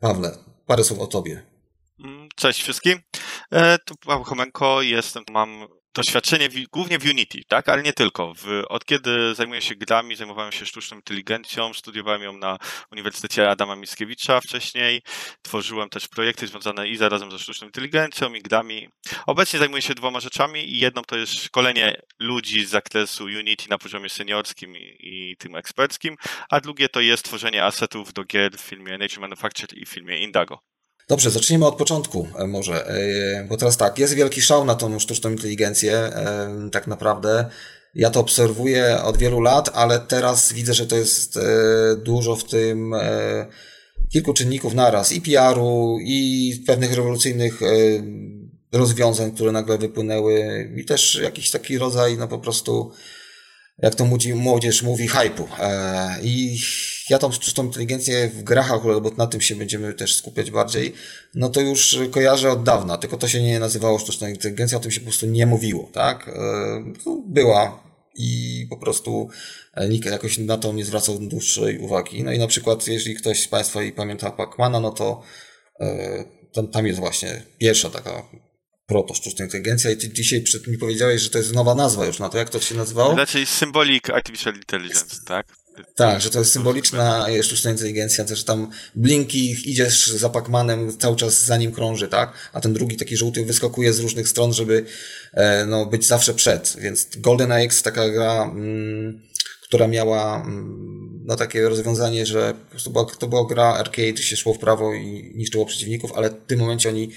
Pawle, parę słów o tobie. Mm, cześć wszystkim. E, tu Paweł Chomenko, jestem, mam doświadczenie w, głównie w Unity, tak, ale nie tylko. W, od kiedy zajmuję się grami, zajmowałem się sztuczną inteligencją, studiowałem ją na Uniwersytecie Adama Mickiewicza wcześniej, tworzyłem też projekty związane i zarazem ze sztuczną inteligencją i grami. Obecnie zajmuję się dwoma rzeczami i jedną to jest szkolenie ludzi z zakresu Unity na poziomie seniorskim i, i tym eksperckim, a drugie to jest tworzenie asetów do gier w filmie Nature Manufactured i w filmie Indago. Dobrze, zacznijmy od początku e, może, e, bo teraz tak, jest wielki szał na tą sztuczną inteligencję, e, tak naprawdę. Ja to obserwuję od wielu lat, ale teraz widzę, że to jest dużo w tym kilku czynników naraz, i PR-u, i pewnych rewolucyjnych rozwiązań, które nagle wypłynęły, i też jakiś taki rodzaj, no po prostu, jak to młodzież mówi, hypu. I ja tą sztuczną inteligencję w grach akurat, bo na tym się będziemy też skupiać bardziej, no to już kojarzę od dawna, tylko to się nie nazywało sztuczną inteligencją, o tym się po prostu nie mówiło, tak? E, no, była i po prostu nikt jakoś na to nie zwracał dłuższej uwagi. No i na przykład, jeżeli ktoś z Państwa i pamięta Pacmana, no to e, tam jest właśnie pierwsza taka proto sztuczna inteligencja i ty dzisiaj przed mi powiedziałeś, że to jest nowa nazwa już na to. Jak to się nazywało? Raczej Symbolic Artificial Intelligence, tak? Tak, że to jest symboliczna sztuczna inteligencja, też tam blinki, idziesz za Pacmanem, cały czas za nim krąży, tak? A ten drugi taki żółty wyskakuje z różnych stron, żeby e, no, być zawsze przed. Więc Golden Axe, taka gra, mm, która miała mm, no, takie rozwiązanie, że po prostu była, to była gra arcade, się szło w prawo i niszczyło przeciwników, ale w tym momencie oni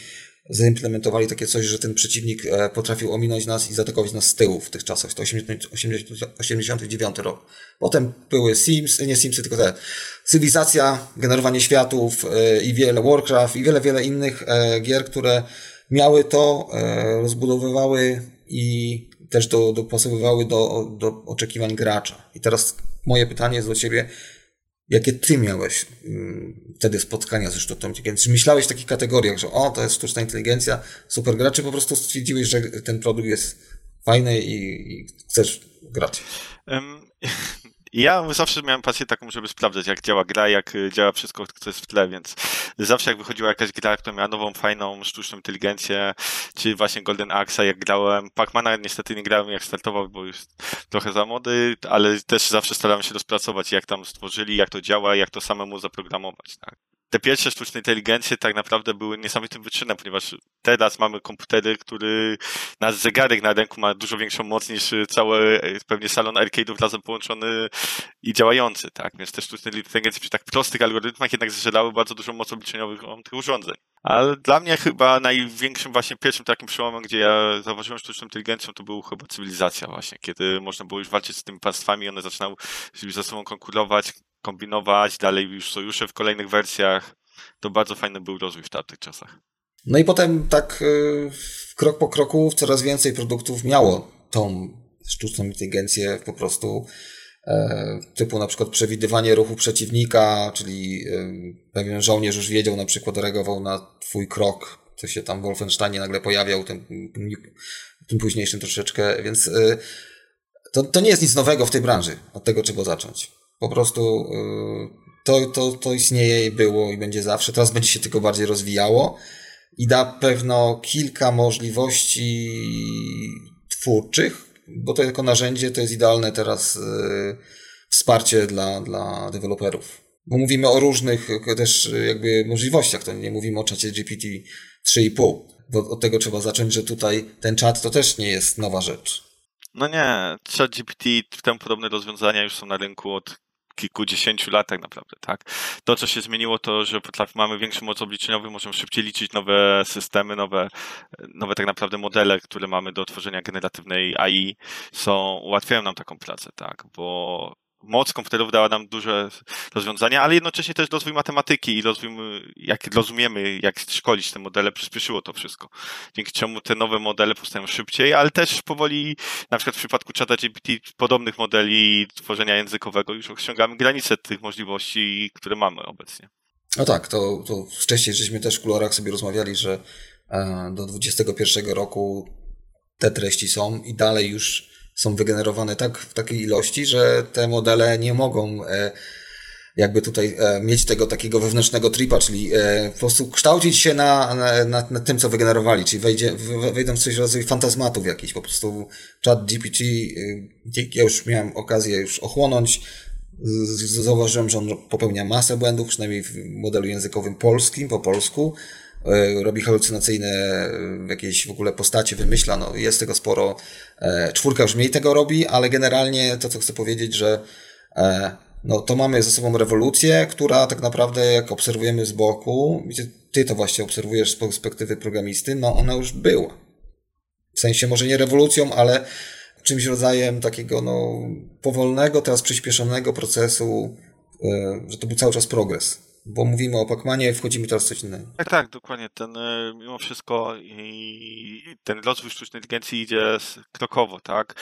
zaimplementowali takie coś, że ten przeciwnik e, potrafił ominąć nas i zaatakować nas z tyłu w tych czasach. To 89 rok. Potem były Sims, nie Simsy, tylko te cywilizacja, generowanie światów e, i wiele Warcraft i wiele, wiele innych e, gier, które miały to, rozbudowywały i też do, dopasowywały do, do oczekiwań gracza. I teraz moje pytanie jest do Ciebie, Jakie ty miałeś mm, wtedy spotkania ze sztuczną inteligencją? Czy myślałeś w takich kategoriach, że o, to jest sztuczna inteligencja, super gra, czy po prostu stwierdziłeś, że ten produkt jest fajny i, i chcesz grać? Um, ja zawsze miałem pasję taką, żeby sprawdzać, jak działa gra, jak y, działa wszystko, co jest w tle, więc zawsze jak wychodziła jakaś gra, która miała nową, fajną, sztuczną inteligencję, czy właśnie Golden Axe, jak grałem, Pacmana niestety nie grałem jak startował, bo już trochę za młody, ale też zawsze starałem się rozpracować, jak tam stworzyli, jak to działa, jak to samemu zaprogramować, tak te pierwsze sztuczne inteligencje tak naprawdę były niesamowitym wyczynem, ponieważ teraz mamy komputery, który nasz zegarek na ręku ma dużo większą moc niż cały pewnie salon arcade'ów razem połączony i działający, tak? Więc te sztuczne inteligencje przy tak prostych algorytmach jednak zżerały bardzo dużą moc obliczeniową tych urządzeń. Ale dla mnie chyba największym właśnie pierwszym takim przełomem, gdzie ja zauważyłem sztuczną inteligencją, to był chyba cywilizacja właśnie, kiedy można było już walczyć z tymi państwami, one zaczynały ze sobą konkurować, kombinować, dalej już sojusze w kolejnych wersjach. To bardzo fajny był rozwój w tamtych czasach. No i potem tak y, krok po kroku coraz więcej produktów miało tą sztuczną inteligencję po prostu e, typu na przykład przewidywanie ruchu przeciwnika, czyli y, pewien żołnierz już wiedział, na przykład reagował na twój krok, co się tam w Wolfensteinie nagle pojawiał, tym, tym późniejszym troszeczkę, więc y, to, to nie jest nic nowego w tej branży. Od tego trzeba zacząć. Po prostu y, to, to, to istnieje i było i będzie zawsze. Teraz będzie się tylko bardziej rozwijało i da pewno kilka możliwości twórczych, bo to jako narzędzie to jest idealne teraz y, wsparcie dla, dla deweloperów. Bo mówimy o różnych też jakby możliwościach, to nie mówimy o czacie GPT 3,5, bo od tego trzeba zacząć, że tutaj ten czat to też nie jest nowa rzecz. No nie, ChatGPT, temu podobne rozwiązania już są na rynku od kilkudziesięciu lat tak naprawdę, tak? To, co się zmieniło, to, że mamy większą moc obliczeniową, możemy szybciej liczyć nowe systemy, nowe, nowe tak naprawdę modele, które mamy do tworzenia generatywnej AI, są, ułatwiają nam taką pracę, tak? Bo moc komputerów dała nam duże rozwiązania, ale jednocześnie też rozwój matematyki i rozwój, jak rozumiemy, jak szkolić te modele, przyspieszyło to wszystko. Dzięki czemu te nowe modele powstają szybciej, ale też powoli, na przykład w przypadku czata GPT, podobnych modeli tworzenia językowego już osiągamy granice tych możliwości, które mamy obecnie. No tak, to, to wcześniej żeśmy też w kolorach sobie rozmawiali, że e, do 2021 roku te treści są i dalej już są wygenerowane tak w takiej ilości, że te modele nie mogą e, jakby tutaj e, mieć tego takiego wewnętrznego tripa, czyli e, po prostu kształcić się na, na, na, tym, co wygenerowali, czyli wejdzie, wejdą w coś rodzaju fantazmatów jakiś, po prostu chat GPT, e, ja już miałem okazję już ochłonąć, zauważyłem, że on popełnia masę błędów, przynajmniej w modelu językowym polskim, po polsku, robi halucynacyjne e, jakieś w ogóle postacie, wymyśla, no jest tego sporo. E, czwórka już mniej tego robi, ale generalnie to, co chcę powiedzieć, że no to mamy ze sobą rewolucję, która tak naprawdę jak obserwujemy z boku, ty to właśnie obserwujesz z perspektywy programisty, no ona już była. W sensie może nie rewolucją, ale czymś rodzajem takiego no, powolnego, teraz przyspieszonego procesu, e, że to był cały czas progres. Bo mówimy o Pacmanie, wchodzimy teraz w coś innego. Tak, tak, dokładnie. Ten, e, mimo wszystko ten rozwój sztucznej inteligencji idzie krokowo, tak?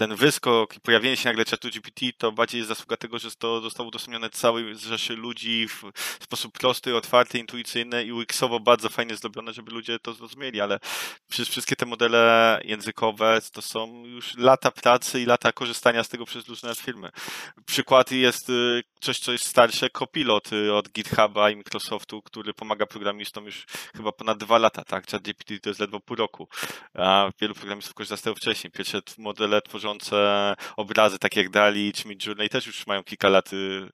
Ten wyskok i pojawienie się nagle czatu GPT to bardziej jest zasługa tego, że to zostało udostępnione całej rzeszy ludzi w sposób prosty, otwarty, intuicyjny i UX-owo bardzo fajnie zrobione, żeby ludzie to zrozumieli, ale przecież wszystkie te modele językowe to są już lata pracy i lata korzystania z tego przez różne firmy. Przykład jest y, coś, co jest starsze, Copilot y, od GitHuba i Microsoftu, który pomaga programistom już chyba ponad dwa lata, tak? ChatGPT to jest ledwo pół roku, a wielu programistów korzysta z tego wcześniej. Pierwsze modele tworzą obrazy, takie jak Dali czy Midjourney, też już mają kilka lat y,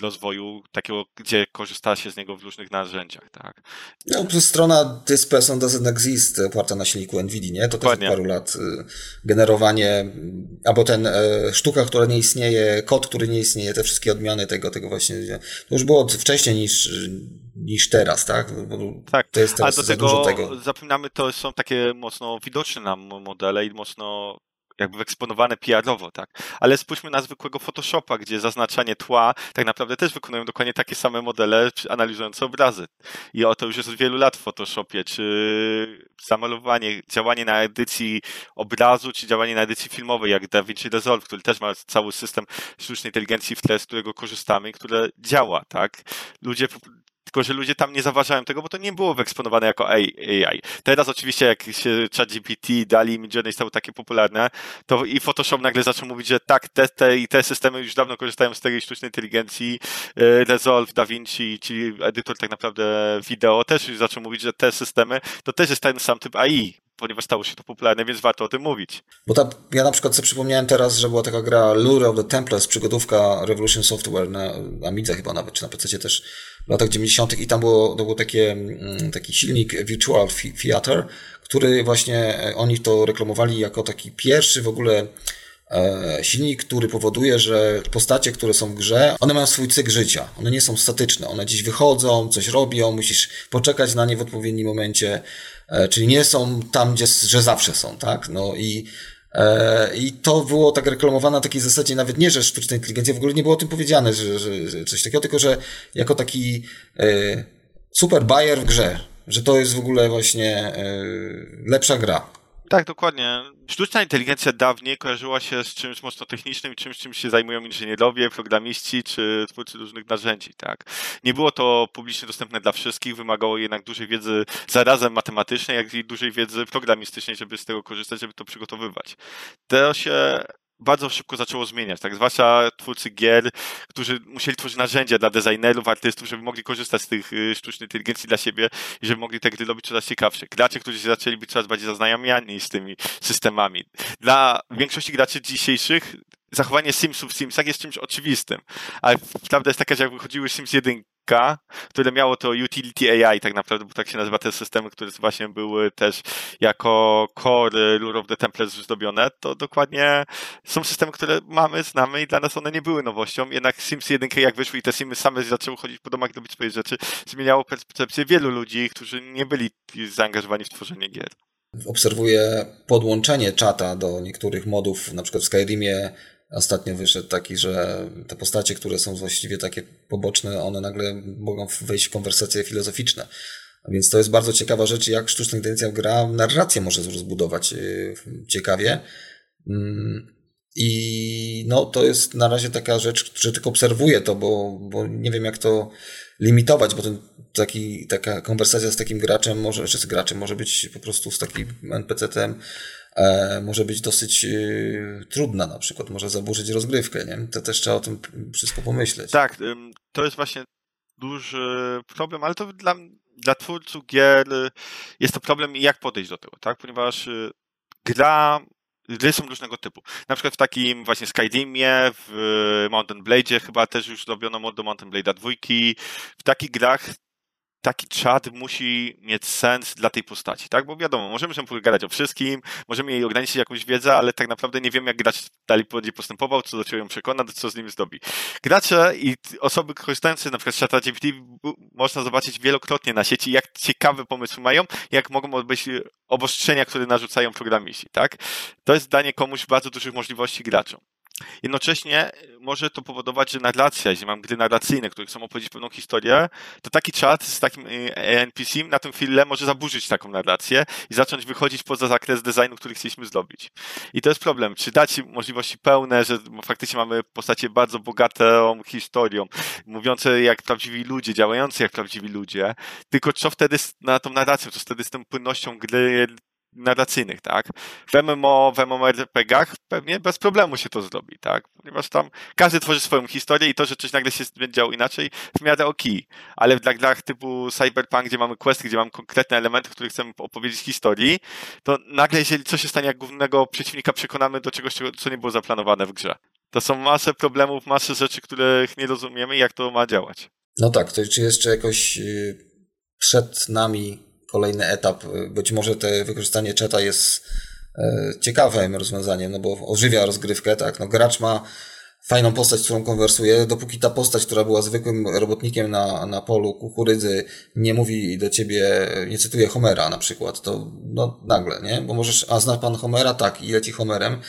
rozwoju takiego, gdzie korzysta się z niego w różnych narzędziach, tak. No, strona This Person Doesn't Exist, oparta na silniku NVIDIA, nie? To Dokładnie. też paru lat y, generowanie, albo ten sztuka, która nie istnieje, kod, który nie istnieje, te wszystkie odmiany tego, tego właśnie, to już było wcześniej niż niż teraz, tak? Tak, to jest teraz a do tego, tego zapominamy, to są takie mocno widoczne nam modele i mocno jakby wyeksponowane PR-owo, tak? Ale spójrzmy na zwykłego Photoshopa, gdzie zaznaczanie tła tak naprawdę też wykonują dokładnie takie same modele analizujące obrazy. I o to już jest od wielu lat w Photoshopie, czy zamalowanie, działanie na edycji obrazu, czy działanie na edycji filmowej, jak DaVinci Resolve, który też ma cały system sztucznej inteligencji w tle, z którego korzystamy, które działa, tak? Ludzie że ludzie tam nie zauważają tego, bo to nie było wyeksponowane jako AI. Teraz oczywiście jak się ChatGPT, DALI, Midjourney stały takie popularne, to i Photoshop nagle zaczął mówić, że tak, te, te i te systemy już dawno korzystają z tej sztucznej inteligencji, e, Resolve, DaVinci, czyli edytor tak naprawdę wideo też już zaczął mówić, że te systemy to też jest ten sam typ AI, ponieważ stało się to popularne, więc warto o tym mówić. Bo ta, ja na przykład sobie przypomniałem teraz, że była taka gra Lure of the Templars, przygodówka Revolution Software na Amidze chyba nawet, czy na PC też w latach 90. i tam było, to był takie, mm, taki silnik Virtual Theater, który właśnie e, oni to reklamowali jako taki pierwszy w ogóle e, silnik, który powoduje, że postacie, które są w grze, one mają swój cykl życia. One nie są statyczne. One gdzieś wychodzą, coś robią, musisz poczekać na nie w odpowiednim momencie. E, czyli nie są tam, gdzie, że zawsze są, tak? No i E, I to było tak reklamowane na takiej zasadzie, nawet nie, że sztuczna inteligencja, w ogóle nie było o tym powiedziane, że, że, że coś takiego, tylko że jako taki e, super buyer w grze, że to jest w ogóle właśnie lepsza gra. Tak, dokładnie. Sztuczna inteligencja dawniej kojarzyła się z czymś mocno technicznym czymś, czym się zajmują inżynierowie, programiści czy twórcy różnych narzędzi, tak. Nie było to publicznie dostępne dla wszystkich, wymagało jednak dużej wiedzy zarazem matematycznej, jak i dużej wiedzy programistycznej, żeby z tego korzystać, żeby to przygotowywać. To się bardzo szybko zaczęło zmieniać, tak? Zwłaszcza twórcy gier, którzy musieli tworzyć narzędzia dla designerów, artystów, żeby mogli korzystać z tych y, sztucznej inteligencji dla siebie i żeby mogli te gry robić coraz ciekawsze. Gracze, którzy zaczęli być coraz bardziej zaznajomiani z tymi systemami. Dla większości graczy dzisiejszych zachowanie Simsów w Simsach jest czymś oczywistym, ale prawda jest taka, że jak wychodziły Sims 1 które miało to Utility AI tak naprawdę, bo tak się nazywa te systemy, które właśnie były też jako core Lure of the Templates zdobione, to dokładnie są systemy, które mamy, znamy i dla nas one nie były nowością, jednak Sims 1 jak wyszły i te Simy same zaczęły chodzić po domach robić swoje rzeczy, zmieniało percepcję wielu ludzi, którzy nie byli zaangażowani w tworzenie gier. Obserwuję podłączenie czata do niektórych modów, na przykład w Skyrimie Ostatnio wyszedł taki, że te postacie, które są właściwie takie poboczne, one nagle mogą wejść w konwersacje filozoficzne. Więc to jest bardzo ciekawa rzecz, jak sztuczna inteligencja gra narrację może rozbudować y, ciekawie. Mm, I no, to jest na razie taka rzecz, że tylko obserwuję to, bo, bo nie wiem, jak to limitować, bo ten, taki, taka konwersacja z takim graczem może, czy z graczem może być po prostu z takim NPC-tem może być dosyć e, trudna na przykład, może zaburzyć rozgrywkę, nie? To też trzeba o tym wszystko pomyśleć. Tak, to jest właśnie duży problem, ale to dla, dla twórców gier jest to problem jak podejść do tego, tak? Ponieważ y, gra gry są różnego typu. Na przykład w takim właśnie Skyrimie, w Mountain Blade chyba też już robiono mod do Mountain Blade'a dwójki. W takich grach taki czat musi mieć sens dla tej postaci, tak? Bo wiadomo, możemy się pogadać o wszystkim, możemy jej ograniczyć jakąś wiedzę, ale tak naprawdę nie wiemy, jak gracz dalej będzie postępował, co do czego ją przekona, co z nim zdobi. Gracze i osoby korzystające na przykład z czata GPT można zobaczyć wielokrotnie na sieci, jak ciekawe pomysły mają, jak mogą być obostrzenia, które narzucają programiści, tak? To jest danie komuś bardzo dużych możliwości graczom. Jednocześnie może to powodować, że narracja, jeśli mam gry narracyjne, które chcą opowiedzieć pewną historię, to taki czat z takim y, NPC na tym chwilę może zaburzyć taką narrację i zacząć wychodzić poza zakres designu, który chcieliśmy zrobić. I to jest problem. Czy dać możliwości pełne, że faktycznie mamy postacie bardzo bogatą historią, mówiące jak prawdziwi ludzie, działające jak prawdziwi ludzie, tylko co wtedy na tą narracją, co wtedy z tą płynnością gry narracyjnych, tak? W MMO, w MMORPG-ach pewnie bez problemu się to zrobi, tak? Ponieważ tam każdy tworzy swoją historię i to, że coś nagle się będzie działo inaczej, w miarę ok. Ale w grach typu Cyberpunk, gdzie mamy questy, gdzie mamy konkretne elementy, w których chcemy opowiedzieć historii, to nagle, jeżeli coś się stanie, jak głównego przeciwnika przekonamy do czegoś, co nie było zaplanowane w grze. To są masę problemów, masę rzeczy, których nie rozumiemy, jak to ma działać. No tak, to czy jeszcze jakoś y, przed nami kolejny etap. Być może te wykorzystanie czata jest e, ciekawym rozwiązaniem, no bo ożywia rozgrywkę, tak. No gracz ma fajną postać, z którą konwersuje, dopóki ta postać, która była zwykłym robotnikiem na, na polu kukurydzy, nie mówi do ciebie, nie cytuje Homera na przykład, to no nagle, nie? Bo możesz, a zna pan Homera? Tak, i leci Homerem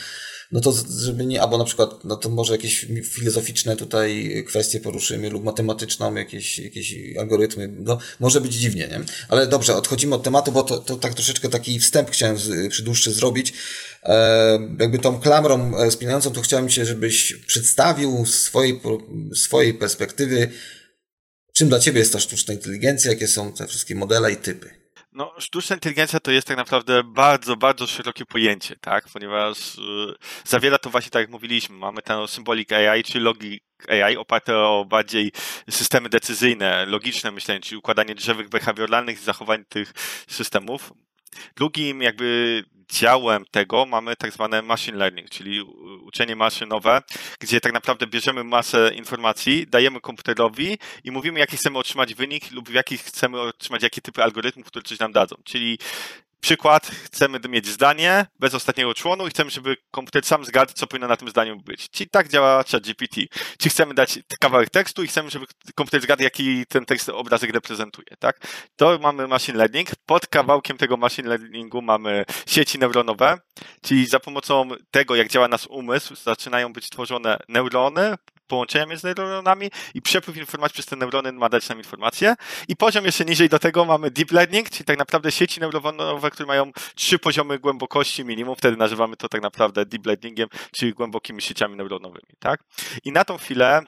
no to żeby nie, albo na przykład, no to może jakieś filozoficzne tutaj kwestie poruszymy lub matematyczną, jakieś, jakieś algorytmy, no może być dziwnie, nie? Ale dobrze, odchodzimy od tematu, bo to, to tak troszeczkę taki wstęp chciałem z, przy dłuższy zrobić. E, jakby tą klamrą e, spinającą, to chciałem Cię, żebyś przedstawił swojej, swojej perspektywy, czym dla Ciebie jest ta sztuczna inteligencja, jakie są te wszystkie modele i typy. No, sztuczna inteligencja to jest tak naprawdę bardzo, bardzo szerokie pojęcie, tak? Ponieważ y, zawiera to właśnie tak jak mówiliśmy, mamy ten symbolik AI, czy logik AI oparte o bardziej systemy decyzyjne, logiczne myślenie, czyli układanie drzewek behawioralnych i zachowań tych systemów. Drugim jakby działem tego mamy tak zwane machine learning, czyli uczenie maszynowe, gdzie tak naprawdę bierzemy masę informacji, dajemy komputerowi i mówimy, jaki chcemy otrzymać wynik lub w jakich chcemy otrzymać jakie typy algorytmów, które coś nam dadzą. Czyli Przykład, chcemy mieć zdanie bez ostatniego członu i chcemy, żeby komputer sam zgadł, co powinno na tym zdaniu być. Czyli tak działa ChatGPT. Czy chcemy dać kawałek tekstu i chcemy, żeby komputer zgadł, jaki ten tekst obrazek reprezentuje, tak? To mamy machine learning. Pod kawałkiem tego machine learningu mamy sieci neuronowe, czyli za pomocą tego, jak działa nasz umysł, zaczynają być tworzone neurony, połączenia między neuronami i przepływ informacji przez te neurony ma dać nam informacje. I poziom jeszcze niżej do tego mamy deep learning, czyli tak naprawdę sieci neuronowe, które mają trzy poziomy głębokości minimum, wtedy nazywamy to tak naprawdę deep learningiem, czyli głębokimi sieciami neuronowymi, tak? I na tą chwilę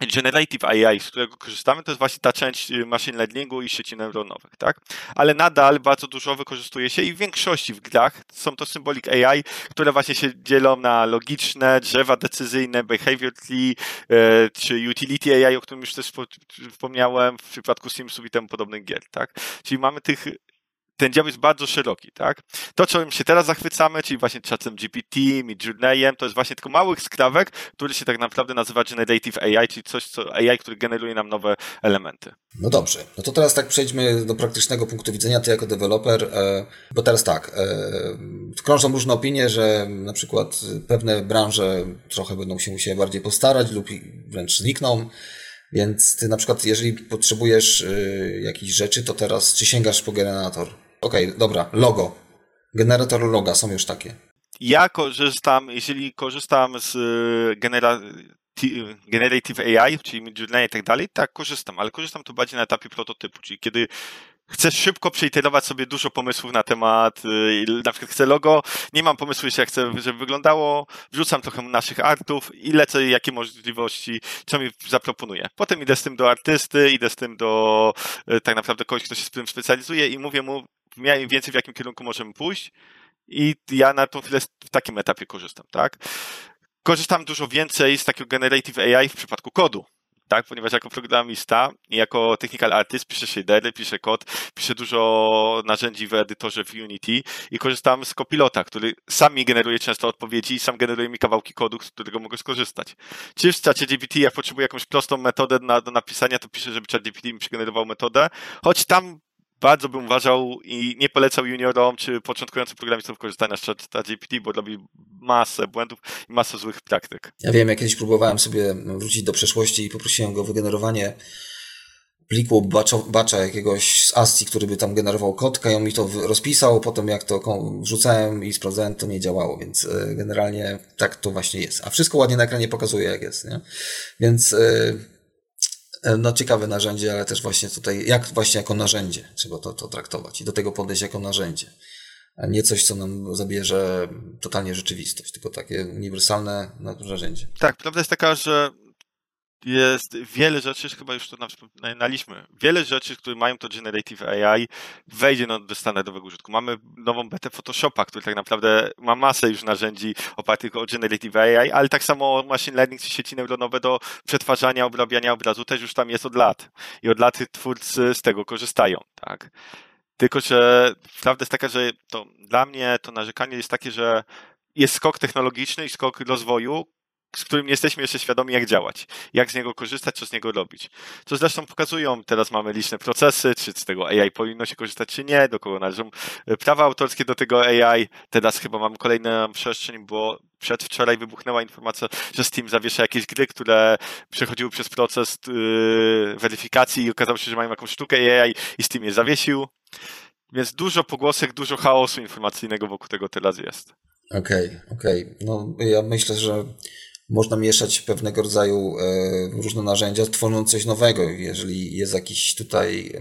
Generative AI, z którego korzystamy, to jest właśnie ta część y, machine learningu i sieci neuronowych, tak? Ale nadal bardzo dużo wykorzystuje się i w większości w grach są to symbolik AI, które właśnie się dzielą na logiczne, drzewa decyzyjne, behavior tree, e, czy utility AI, o którym już też wspomniałem w przypadku Simsów i temu podobnych gier, tak? Czyli mamy tych ten dział jest bardzo szeroki, tak? To, czym się teraz zachwycamy, czyli właśnie czatem GPT, Midjourneyem, to jest właśnie tylko małych skrawek, który się tak naprawdę nazywa Generative AI, czyli coś, co AI, który generuje nam nowe elementy. No dobrze, no to teraz tak przejdźmy do praktycznego punktu widzenia, ty jako deweloper, e, bo teraz tak, e, krążą różne opinie, że na przykład pewne branże trochę będą się musiały bardziej postarać lub wręcz znikną, więc ty na przykład, jeżeli potrzebujesz y, jakichś rzeczy, to teraz czy sięgasz po generator? Okej, okay, dobra, logo. Generator loga są już takie. Ja korzystam, jeśli korzystam z y, genera Generative AI, czyli Midjourney i tak dalej, tak korzystam, ale korzystam tu bardziej na etapie prototypu, czyli kiedy chcę szybko przeiterować sobie dużo pomysłów na temat, y, na przykład chcę logo, nie mam pomysłu jeszcze jak chcę, żeby wyglądało, wrzucam trochę naszych artów i lecę jakie możliwości, co mi zaproponuje. Potem idę z tym do artysty, idę z tym do y, tak naprawdę kogoś, kto się z tym specjalizuje i mówię mu mniej więcej w jakim kierunku możemy pójść i ja na tą chwilę w takim etapie korzystam, tak? Korzystam dużo więcej z takiego generative AI w przypadku kodu tak? Ponieważ jako programista i jako technical artist piszę shadery, piszę kod, piszę dużo narzędzi w edytorze w Unity i korzystam z Copilota, który sam mi generuje często odpowiedzi i sam generuje mi kawałki kodu, z którego mogę skorzystać. Czy w czacie GPT jak potrzebuję jakąś prostą metodę na, do napisania, to piszę, żeby chat GPT mi przygenerował metodę, choć tam bardzo bym uważał i nie polecał juniorom czy początkującym programistom korzystania z ChatGPT, bo robi masę błędów i masę złych praktyk. Ja wiem, ja kiedyś próbowałem sobie wrócić do przeszłości i poprosiłem go o wygenerowanie pliku bacza jakiegoś z ASCII, który by tam generował kotkę i on mi to rozpisał, potem jak to wrzucałem i sprawdzałem, to nie działało, więc e, generalnie tak to właśnie jest. A wszystko ładnie na ekranie pokazuje, jak jest, nie? Więc E, no ciekawe narzędzie, ale też właśnie tutaj, jak właśnie jako narzędzie trzeba to, to traktować i do tego podejść jako narzędzie. A nie coś, co nam zabierze totalnie rzeczywistość, tylko takie uniwersalne narzędzie. Tak, prawda jest taka, że jest wiele rzeczy, chyba już to wspominaliśmy, wiele rzeczy, które mają to Generative AI, wejdzie no, do standardowego użytku. Mamy nową betę Photoshopa, który tak naprawdę ma masę już narzędzi opartych o Generative AI, ale tak samo machine learning czy sieci neuronowe do przetwarzania, obrabiania obrazu też już tam jest od lat. I od lat twórcy z tego korzystają, tak. Tylko, że prawda jest taka, że to dla mnie to narzekanie jest takie, że jest skok technologiczny i skok rozwoju, z którym nie jesteśmy jeszcze świadomi, jak działać, jak z niego korzystać, co z niego robić. Co zresztą pokazują, teraz mamy liczne procesy, czy z tego AI powinno się korzystać, czy nie, do kogo należą e, prawa autorskie do tego AI. Teraz chyba mam kolejną przestrzeń, bo przedwczoraj wybuchnęła informacja, że Steam zawiesza jakieś gry, które przechodziły przez proces yy, weryfikacji i okazało się, że mają jakąś sztukę AI i Steam je zawiesił. Więc dużo pogłosek, dużo chaosu informacyjnego wokół tego teraz jest. Okej, okay, okej. Okay. No ja myślę, że można mieszać pewnego rodzaju e, różne narzędzia, tworząc coś nowego. Jeżeli jest jakiś tutaj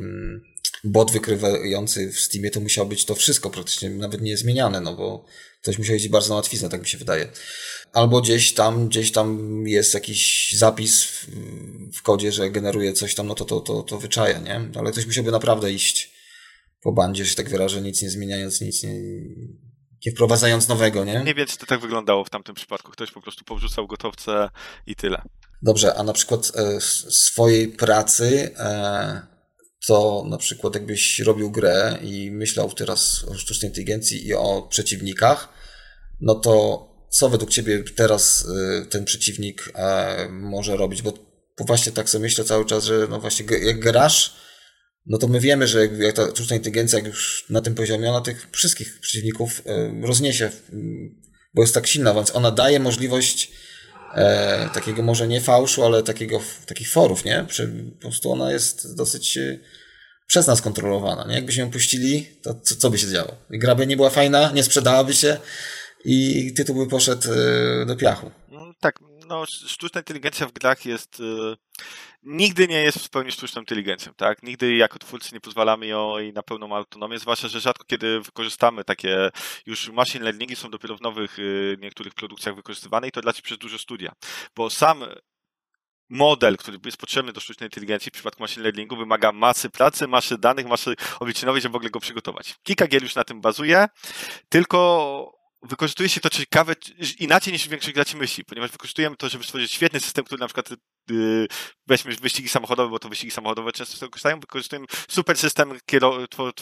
bot wykrywający w Steamie, to musiało być to wszystko praktycznie nawet nie zmieniane, no bo ktoś musiał jeździć bardzo na łatwiznę, tak mi się wydaje. Albo gdzieś tam, gdzieś tam jest jakiś zapis w, w kodzie, że generuje coś tam, no to to, to, to wyczaja, nie? Ale ktoś musiałby naprawdę iść po bandzie, że tak wyrażę, nic nie zmieniając, nic nie, nie wprowadzając nowego, nie? Nie więc to tak wyglądało w tamtym przypadku. Ktoś po prostu powrzucał gotowce i tyle. Dobrze, a na przykład e, swojej pracy e, to na przykład jakbyś robił grę i myślał teraz o sztucznej inteligencji i o przeciwnikach, no to co według ciebie teraz e, ten przeciwnik e, może robić? Bo właśnie tak sobie myślę cały czas, że no właśnie jak grasz, no to my wiemy, że jak ta sztuczna inteligencja, jak już na tym poziomie, ona tych wszystkich przeciwników e, rozniesie, bo jest tak silna, więc ona daje możliwość e, takiego może nie fałszu, ale takiego, takich forów, nie? Po prostu ona jest dosyć e, przez nas kontrolowana, nie? Jakbyśmy ją puścili, to co, co by się działo? Gra by nie była fajna, nie sprzedałaby się i tytuł by poszedł e, do piachu. No, tak, no sztuczna inteligencja w grach jest... nigdy nie jest w pełni sztuczną inteligencją, tak? Nigdy jako twórcy nie pozwalamy jej na pełną autonomię, zwłaszcza, że rzadko kiedy wykorzystamy takie już machine learningi są dopiero w nowych y, niektórych produkcjach wykorzystywane i to dla przez duże studia, bo sam model, który jest potrzebny do sztucznej inteligencji w przypadku machine learningu wymaga masy pracy, masy danych, masy obliczynowej, żeby w ogóle go przygotować. Kilka gier już na tym bazuje, tylko wykorzystuje się to ciekawe inaczej niż większość graczy myśli, ponieważ wykorzystujemy to, żeby stworzyć świetny system, który na przykład yy, weźmy wyścigi samochodowe, bo to wyścigi samochodowe często z tego korzystają, wykorzystujemy super system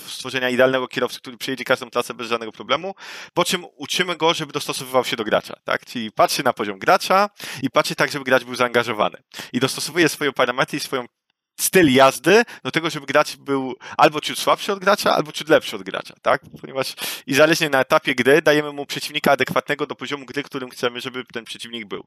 stworzenia idealnego kierowcy, który przejedzie każdą trasę bez żadnego problemu, po czym uczymy go, żeby dostosowywał się do gracza, tak? Czyli patrzy na poziom gracza i patrzy tak, żeby gracz był zaangażowany. I dostosowuje swoje parametry i swoją styl jazdy do tego, żeby gracz był albo ciut słabszy od gracza, albo ciut lepszy od gracza, tak? Ponieważ i zależnie na etapie gry dajemy mu przeciwnika adekwatnego do poziomu gry, którym chcemy, żeby ten przeciwnik był.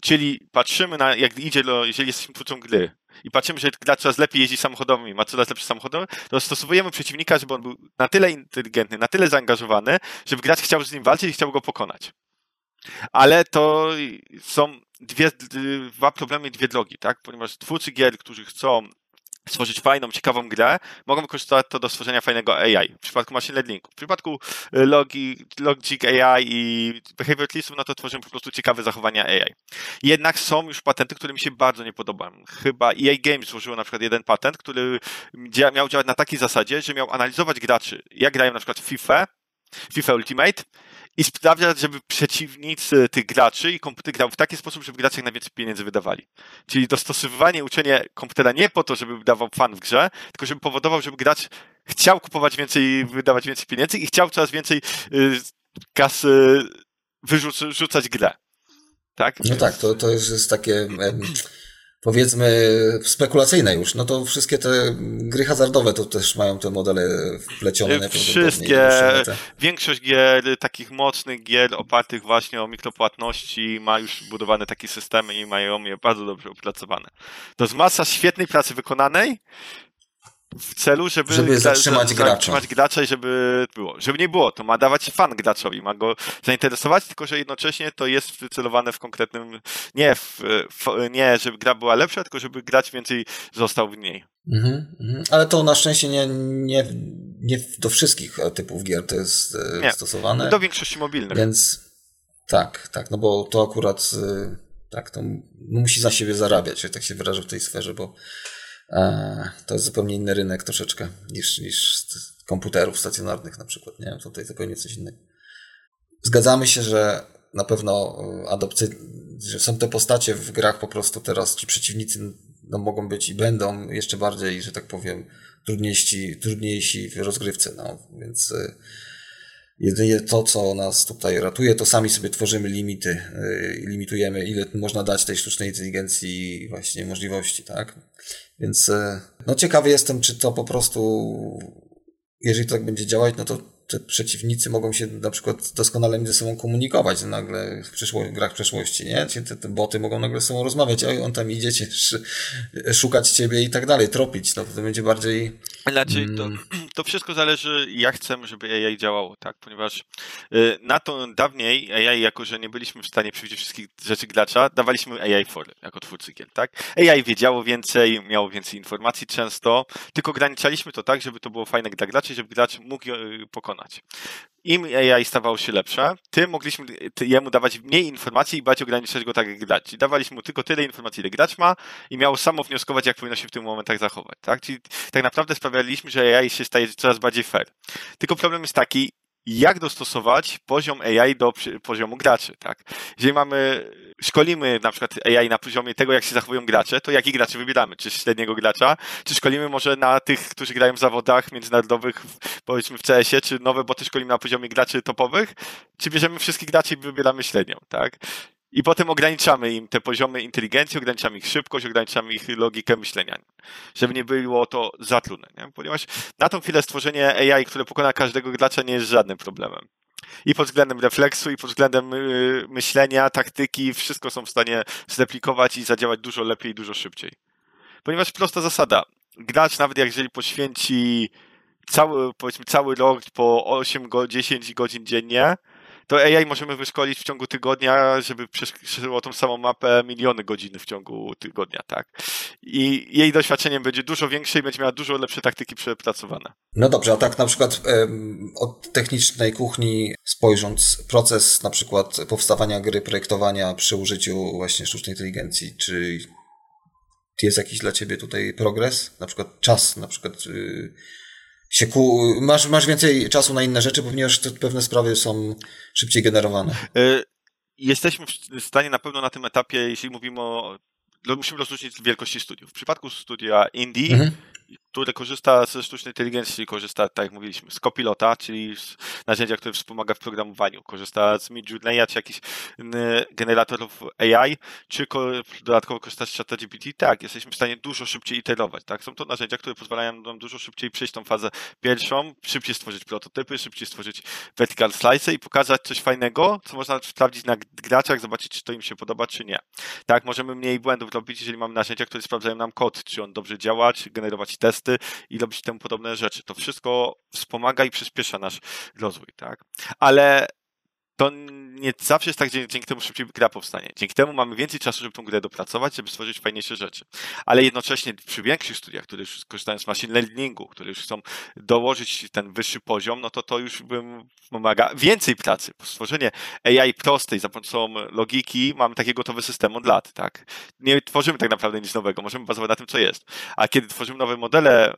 Czyli patrzymy na, jak idzie, jeżeli jesteśmy twórcą gry i patrzymy, że gracz coraz lepiej jeździ samochodami, ma coraz lepsze samochody, to stosujemy przeciwnika, żeby on był na tyle inteligentny, na tyle zaangażowany, żeby gracz chciał z nim walczyć i chciał go pokonać. Ale to są dwie, dwa problemy i dwie drogi, tak? Ponieważ twórcy gier, którzy chcą stworzyć fajną, ciekawą grę, mogą wykorzystać to do stworzenia fajnego AI. W przypadku machine learningu. W przypadku y, logi, Logic AI i Behavior no to tworzymy po prostu ciekawe zachowania AI. Jednak są już patenty, które mi się bardzo nie podobają. Chyba EA Games złożyło na przykład jeden patent, który miał działać na takiej zasadzie, że miał analizować graczy, jak grają na przykład FIFA, FIFA Ultimate i sprawdzać, żeby przeciwnicy tych graczy i komputer grał w taki sposób, żeby gracze jak najwięcej pieniędzy wydawali. Czyli dostosowywanie uczenie komputera nie po to, żeby dawał fan w grze, tylko żeby powodował, żeby gracz chciał kupować więcej, wydawać więcej pieniędzy i chciał coraz więcej y, kasy wyrzucać grę. Tak? No tak, to, to jest takie powiedzmy spekulacyjne już, no to wszystkie te gry hazardowe to też mają te modele wplecione. Wszystkie, większość gier, takich mocnych gier opartych właśnie o mikropłatności ma już budowane takie systemy i mają je bardzo dobrze opracowane. To jest masa świetnej pracy wykonanej, w celu, żeby, żeby zatrzymać, za, gracza. zatrzymać gracza i żeby było. Żeby nie było, to ma dawać fan graczowi, ma go zainteresować, tylko że jednocześnie to jest wycelowane w konkretnym, nie, w, w, nie żeby gra była lepsza, tylko żeby grać więcej został w niej. Mhm, mhm. Ale to na szczęście nie, nie, nie do wszystkich typów gier to jest e, nie, stosowane. Do większości mobilnych. Więc tak, tak, no bo to akurat e, tak, to musi za siebie zarabiać, tak się wyrażę w tej sferze, bo to jest zupełnie inny rynek troszeczkę niż, niż komputerów stacjonarnych na przykład. Nie? Tutaj zupełnie coś innego. Zgadzamy się, że na pewno e, adopcy, że są te postacie w grach po prostu teraz, ci przeciwnicy no, mogą być i będą jeszcze bardziej, że tak powiem, trudniejsi, trudniejsi w rozgrywce. No. Więc e, jedynie to, co nas tutaj ratuje, to sami sobie tworzymy limity, e, limitujemy, ile można dać tej sztucznej inteligencji właśnie możliwości, tak? Więc e, no ciekawy jestem, czy to po prostu, jeżeli to tak będzie działać, no to te przeciwnicy mogą się na przykład doskonale między sobą komunikować nagle w, przyszło, grach przeszłości, nie? Te, te boty mogą nagle z sobą rozmawiać, oj, on tam idzie cię, szukać ciebie i tak dalej, tropić, no to będzie bardziej... Znaczy, to, mm. to wszystko zależy, jak chcemy, żeby AI działało, tak? Ponieważ y, na to dawniej AI, jako że nie byliśmy w stanie przewidzieć wszystkich rzeczy gracza, dawaliśmy AI fory jako twórcy gier, tak? AI wiedziało więcej, miało więcej informacji często, tylko ograniczaliśmy to tak, żeby to było fajne dla graczy, żeby gracz mógł pokonać pokonać. Im AI stawało się lepsze, tym mogliśmy jemu dawać mniej informacji i bardziej ograniczać go tak jak grać. dawaliśmy mu tylko tyle informacji, ile gracz ma i miał samo wnioskować, jak powinno się w tym momentach zachować. Tak? Czyli tak naprawdę sprawialiśmy, że AI się staje coraz bardziej fair. Tylko problem jest taki, jak dostosować poziom AI do poziomu graczy, tak? Jeżeli mamy, szkolimy na przykład AI na poziomie tego, jak się zachowują gracze, to jaki graczy wybieramy? Czy średniego gracza? Czy szkolimy może na tych, którzy grają w zawodach międzynarodowych, powiedzmy w CS-ie, czy nowe boty szkolimy na poziomie graczy topowych? Czy bierzemy wszystkich graczy i wybieramy średnią, tak? I potem ograniczamy im te poziomy inteligencji, ograniczamy ich szybkość, ograniczamy ich logikę myślenia, żeby nie było to za. Nie? Ponieważ na tą chwilę stworzenie AI, które pokona każdego gracza, nie jest żadnym problemem. I pod względem refleksu, i pod względem yy, myślenia, taktyki, wszystko są w stanie zreplikować i zadziałać dużo lepiej, dużo szybciej. Ponieważ prosta zasada. Gracz, nawet jeżeli poświęci cały, powiedzmy, cały rok po 8 go, 10 godzin dziennie, to AI możemy wyszkolić w ciągu tygodnia, żeby przeszło tą samą mapę miliony godzin w ciągu tygodnia, tak? I jej doświadczenie będzie dużo większe i będzie miała dużo lepsze taktyki przepracowane. No dobrze, a tak na przykład od technicznej kuchni spojrząc, proces na przykład powstawania gry, projektowania przy użyciu właśnie sztucznej inteligencji, czy jest jakiś dla ciebie tutaj progres? Na przykład czas, na przykład y, się ku... masz, masz więcej czasu na inne rzeczy, ponieważ te pewne sprawy są szybciej generowane. E, jesteśmy w stanie na pewno na tym etapie, jeśli mówimy o. Musimy rozróżnić wielkości studiów. W przypadku studia Indie mhm które korzysta ze sztucznej inteligencji, korzysta, tak jak mówiliśmy, z Copilota, czyli z narzędzia, które wspomaga w programowaniu, korzysta z Midjourneya, czy jakichś generatorów AI, czy dodatkowo korzysta z ChatGPT, tak, jesteśmy w stanie dużo szybciej iterować, tak, są to narzędzia, które pozwalają nam dużo szybciej przejść tą fazę pierwszą, szybciej stworzyć prototypy, szybciej stworzyć vertical slice i pokazać coś fajnego, co można sprawdzić na graczach, zobaczyć, czy to im się podoba, czy nie. Tak, możemy mniej błędów robić, jeżeli mamy narzędzia, które sprawdzają nam kod, czy on dobrze działa, czy generować testy i robić temu podobne rzeczy. To wszystko wspomaga i przyspiesza nasz rozwój, tak? Ale to nie zawsze jest tak, że dzięki temu szybciej gra powstanie. Dzięki temu mamy więcej czasu, żeby tą grę dopracować, żeby stworzyć fajniejsze rzeczy. Ale jednocześnie przy większych studiach, które już korzystają z machine learningu, które już chcą dołożyć ten wyższy poziom, no to to już bym wymaga więcej pracy. Stworzenie AI prostej za pomocą logiki mamy takie gotowe systemy od lat, tak? Nie tworzymy tak naprawdę nic nowego, możemy bazować na tym, co jest. A kiedy tworzymy nowe modele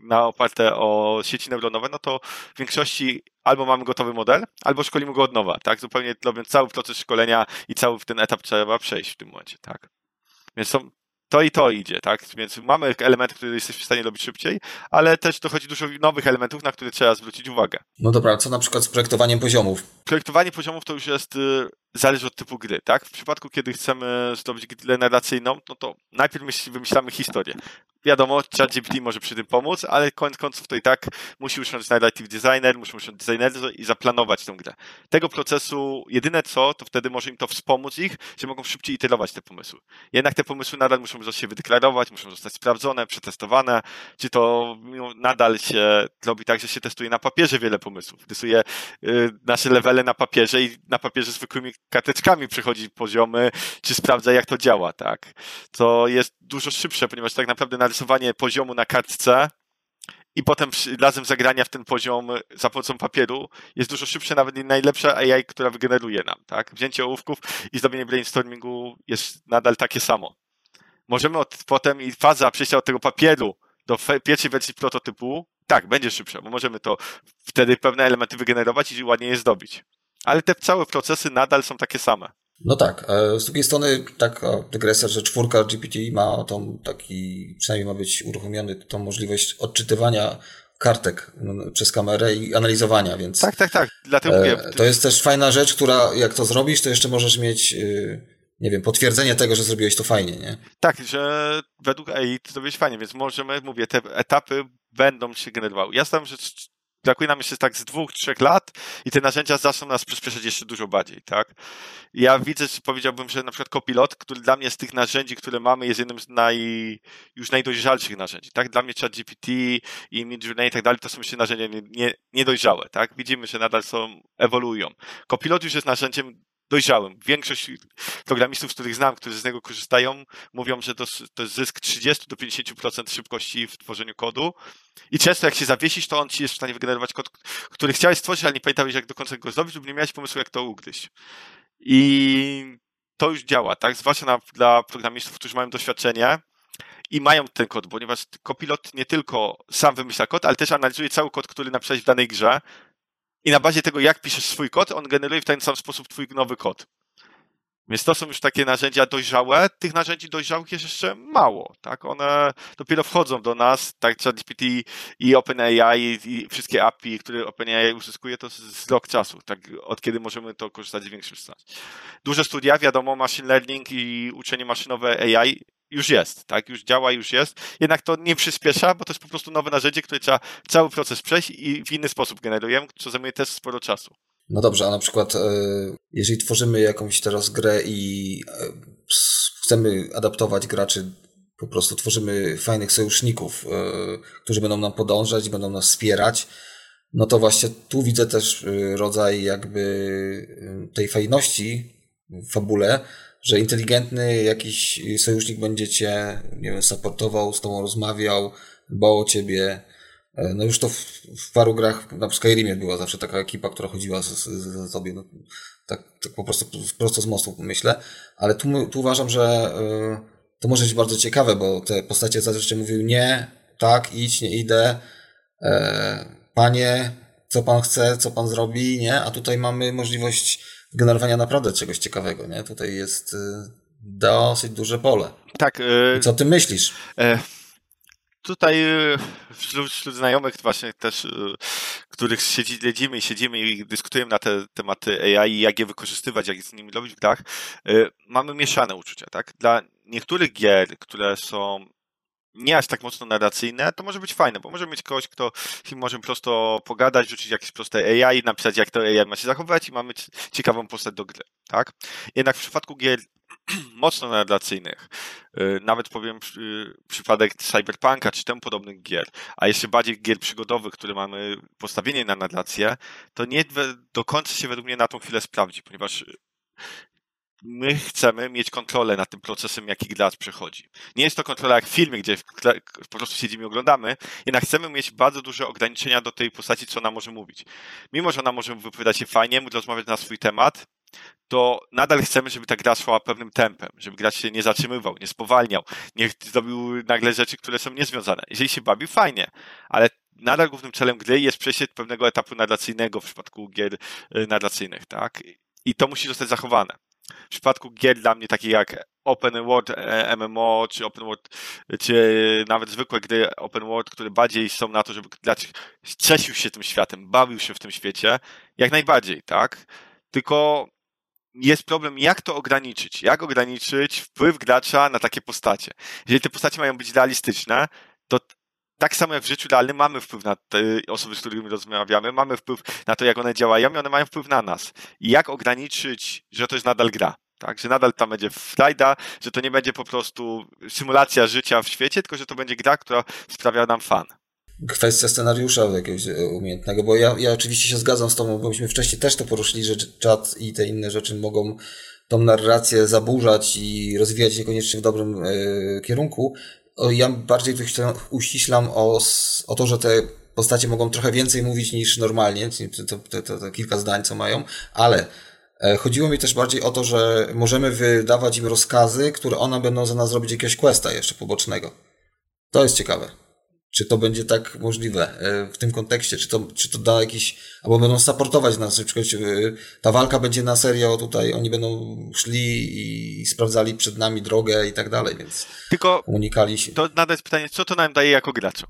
na oparte o sieci neuronowe, no to w większości albo mamy gotowy model, albo szkolimy go od nowa, tak? Zupełnie robiąc cały proces szkolenia i cały ten etap trzeba przejść w tym momencie, tak? Więc są, to i to idzie, tak? Więc mamy elementy, które jesteśmy w stanie robić szybciej, ale też dochodzi dużo nowych elementów, na które trzeba zwrócić uwagę. No dobra, co na przykład z projektowaniem poziomów? Projektowanie poziomów to już jest y, zależy od typu gry, tak? W przypadku, kiedy chcemy zrobić grę narracyjną, no to najpierw wymyślamy historię. Wiadomo, ChatGPT może przy tym pomóc, ale koniec końców to i tak musi usiąść narrative designer, musi usiąść designerzy i zaplanować tę grę. Tego procesu, jedyne co, to wtedy może im to wspomóc ich, że mogą szybciej iterować te pomysły. Jednak te pomysły nadal muszą się wydeklarować, muszą zostać sprawdzone, przetestowane, czy to nadal się robi tak, że się testuje na papierze wiele pomysłów. Testuje y, nasze levele na papierze i na papierze zwykłymi karteczkami przechodzi poziomy, czy sprawdza jak to działa, tak. To jest dużo szybsze, ponieważ tak naprawdę narysowanie poziomu na kartce i potem razem zagrania w ten poziom za pomocą papieru jest dużo szybsze, nawet najlepsza AI, która wygeneruje nam, tak. Wzięcie ołówków i zrobienie brainstormingu jest nadal takie samo. Możemy od, potem i faza przejścia od tego papieru do pierwszej wersji prototypu, tak, będzie szybsza, bo możemy to wtedy pewne elementy wygenerować i ładnie je zdobić ale te całe procesy nadal są takie same. No tak, z drugiej strony taka dygresja, że czwórka GPT ma tą taki, przynajmniej ma być uruchomiony tą możliwość odczytywania kartek przez kamerę i analizowania, więc... Tak, tak, tak, dlatego mówię. To jest też fajna rzecz, która jak to zrobisz, to jeszcze możesz mieć y, nie wiem, potwierdzenie tego, że zrobiłeś to fajnie, nie? Tak, że według AI to zrobiłeś fajnie, więc możemy, mówię, te etapy będą się generowały. Ja staram, że brakuje nam jeszcze tak z dwóch, trzech lat i te narzędzia zaczną nas przyspieszać jeszcze dużo bardziej, tak? Ja widzę, powiedziałbym, że na przykład Copilot, który dla mnie z tych narzędzi, które mamy, jest jednym z naj, już najdojrzalszych narzędzi, tak? Dla mnie ChatGPT i Midjourney i tak dalej, to są jeszcze narzędzia nie, nie, niedojrzałe, tak? Widzimy, że nadal są, ewoluują. Copilot już jest narzędziem dojrzałym. Większość programistów, których znam, którzy z niego korzystają, mówią, że to, to jest zysk 30 do 50% szybkości w tworzeniu kodu. I często jak się zawiesisz, to on ci jest w stanie wygenerować kod, który chciałeś stworzyć, ale nie pamiętałeś, jak do końca go zrobić, lub nie miałeś pomysłu, jak to ugryźć. I to już działa, tak? Zwłaszcza na, dla programistów, którzy mają doświadczenie i mają ten kod, ponieważ Copilot nie tylko sam wymyśla kod, ale też analizuje cały kod, który napisałeś w danej grze i na bazie tego, jak piszesz swój kod, on generuje w ten sam sposób twój nowy kod. Więc to są już takie narzędzia dojrzałe. Tych narzędzi dojrzałych jest jeszcze mało, tak? One dopiero wchodzą do nas, tak ChatGPT i OpenAI i wszystkie API, które OpenAI uzyskuje, to z rok czasu, tak? Od kiedy możemy to korzystać z większym stanie. Duże studia, wiadomo, machine learning i uczenie maszynowe AI już jest, tak? Już działa, już jest. Jednak to nie przyspiesza, bo to jest po prostu nowe narzędzie, które trzeba cały proces przejść i w inny sposób generujemy, co zajmuje też sporo czasu. No dobrze, a na przykład e, jeżeli tworzymy jakąś teraz grę i e, chcemy adaptować graczy, po prostu tworzymy fajnych sojuszników, e, którzy będą nam podążać, będą nas wspierać, no to właśnie tu widzę też rodzaj jakby tej fajności w fabule, że inteligentny jakiś sojusznik będzie cię, nie wiem, supportował, z tobą rozmawiał, dbał o ciebie. E, no już to w, w paru grach, na Skyrimie była zawsze taka ekipa, która chodziła za tobie, no, tak, tak po prostu prosto z mostu myślę, ale tu, tu uważam, że y, to może być bardzo ciekawe, bo te postacie zazwyczaj mówiły nie, tak, idź, nie idę, e, panie, co pan chce, co pan zrobi, nie, a tutaj mamy możliwość generowania naprawdę czegoś ciekawego, nie? Tutaj jest y, dosyć duże pole. Tak. Y, co ty myślisz? E, tutaj y, wśród, wśród, znajomych właśnie też, których siedzimy i siedzimy i dyskutujemy na te tematy AI i jak je wykorzystywać, jak z nimi robić w grach, mamy mieszane uczucia, tak? Dla niektórych gier, które są nie aż tak mocno narracyjne, to może być fajne, bo możemy mieć kogoś, kto z może prosto pogadać, rzucić jakieś proste AI, napisać jak to AI ma się zachowywać i mamy ciekawą postać do gry, tak? Jednak w przypadku gier mocno narracyjnych, y, nawet powiem y, przypadek Cyberpunka czy temu podobnych gier, a jeszcze bardziej gier przygodowych, które mamy postawienie na narrację, to nie do końca się według mnie na tą chwilę sprawdzi, ponieważ my chcemy mieć kontrolę nad tym procesem, jaki gracz przechodzi. Nie jest to kontrola jak w filmie, gdzie po prostu siedzimy i oglądamy, jednak chcemy mieć bardzo duże ograniczenia do tej postaci, co ona może mówić. Mimo, że ona może wypowiadać się fajnie, rozmawiać na swój temat, to nadal chcemy, żeby ta gra szła pewnym tempem, żeby gracz się nie zatrzymywał, nie spowalniał, nie zrobił nagle rzeczy, które są niezwiązane. Jeżeli się bawi, fajnie, ale nadal głównym celem gry jest przejście pewnego etapu narracyjnego w przypadku gier y, narracyjnych, tak? I to musi zostać zachowane. W przypadku gier dla mnie takich jak Open World e, MMO, czy Open World, czy nawet zwykłe gry Open World, które bardziej są na to, żeby gracz cieszył się tym światem, bawił się w tym świecie, jak najbardziej, tak? Tylko jest problem, jak to ograniczyć? Jak ograniczyć wpływ gracza na takie postacie? Jeżeli te postacie mają być realistyczne, to tak samo jak w życiu realnym mamy wpływ na te osoby, z którymi rozmawiamy, mamy wpływ na to, jak one działają i one mają wpływ na nas. I jak ograniczyć, że to jest nadal gra? Tak, że nadal tam będzie frajda, że to nie będzie po prostu symulacja życia w świecie, tylko że to będzie gra, która sprawia nam fan kwestia scenariusza jakiegoś e, umiejętnego, bo ja, ja oczywiście się zgadzam z tobą, bo myśmy wcześniej też to poruszyli, że czat i te inne rzeczy mogą tą narrację zaburzać i rozwijać niekoniecznie w dobrym y, kierunku. Ja bardziej tu uściślam o, o to, że te postacie mogą trochę więcej mówić niż normalnie, to, to, to, to kilka zdań, co mają, ale e, Chodziło mi też bardziej o to, że możemy wydawać im rozkazy, które one będą za nas robić jakiegoś questa jeszcze pobocznego. To jest ciekawe. Czy to będzie tak możliwe e, w tym kontekście? Czy to, czy to da jakiś, albo będą supportować nas, na przykład e, ta walka będzie na serio tutaj, oni będą szli i sprawdzali przed nami drogę i tak dalej, więc Tylko unikali się. To nadal jest pytanie, co to nam daje jako graczom?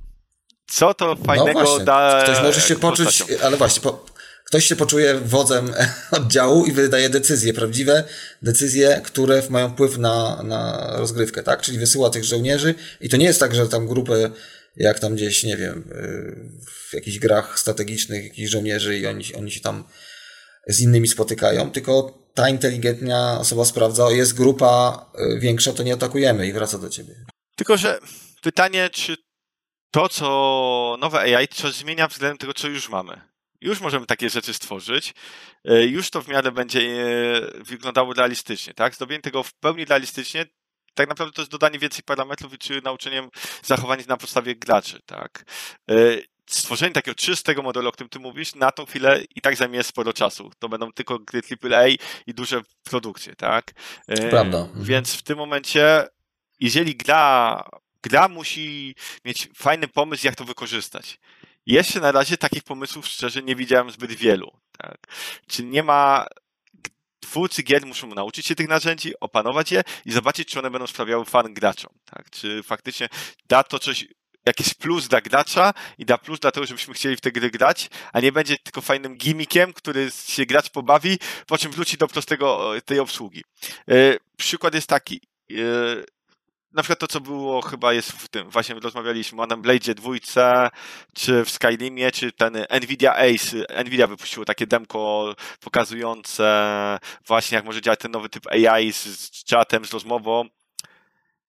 Co to fajnego no właśnie, da? Ktoś może się poczuć, postacią? ale właśnie, po, ktoś się poczuje wodzem oddziału i wydaje decyzje, prawdziwe decyzje, które mają wpływ na, na rozgrywkę, tak? Czyli wysyła tych żołnierzy i to nie jest tak, że tam grupę jak tam gdzieś, nie wiem, y, w jakichś grach strategicznych, jakichś żołnierzy i oni, oni się tam z innymi spotykają, tylko ta inteligentna osoba sprawdza, jest grupa y, większa, to nie atakujemy i wraca do ciebie. Tylko, że pytanie, czy to, co nowe AI, coś zmienia względem tego, co już mamy. Już możemy takie rzeczy stworzyć, y, już to w miarę będzie wyglądało realistycznie, tak? Zrobienie tego w pełni realistycznie tak naprawdę to jest dodanie więcej parametrów czy nauczeniem zachowań na podstawie graczy, tak. E, stworzenie takiego czystego modelu, o którym ty mówisz, na tą chwilę i tak zajmie sporo czasu. To będą tylko gry AAA i duże produkcje, tak? E, Prawda. Mhm. Więc w tym momencie, jeżeli gra, gra musi mieć fajny pomysł, jak to wykorzystać. Jeszcze na razie takich pomysłów szczerze nie widziałem zbyt wielu. Tak? Czy nie ma twórcy gier muszą nauczyć się tych narzędzi, opanować je i zobaczyć, czy one będą sprawiały fan graczom. Tak? Czy faktycznie da to coś, jakiś plus dla gracza i da plus dla tego, żebyśmy chcieli w te gry grać, a nie będzie tylko fajnym gimmickiem, który się gracz pobawi, po czym wróci do prostego tej obsługi. Yy, przykład jest taki. Yy, na przykład to, co było chyba jest w tym, właśnie rozmawialiśmy o Blade dwójce, czy w Skyrimie, czy ten Nvidia Ace, Nvidia wypuściło takie demko pokazujące właśnie jak może działać ten nowy typ AI z, z czatem, z rozmową.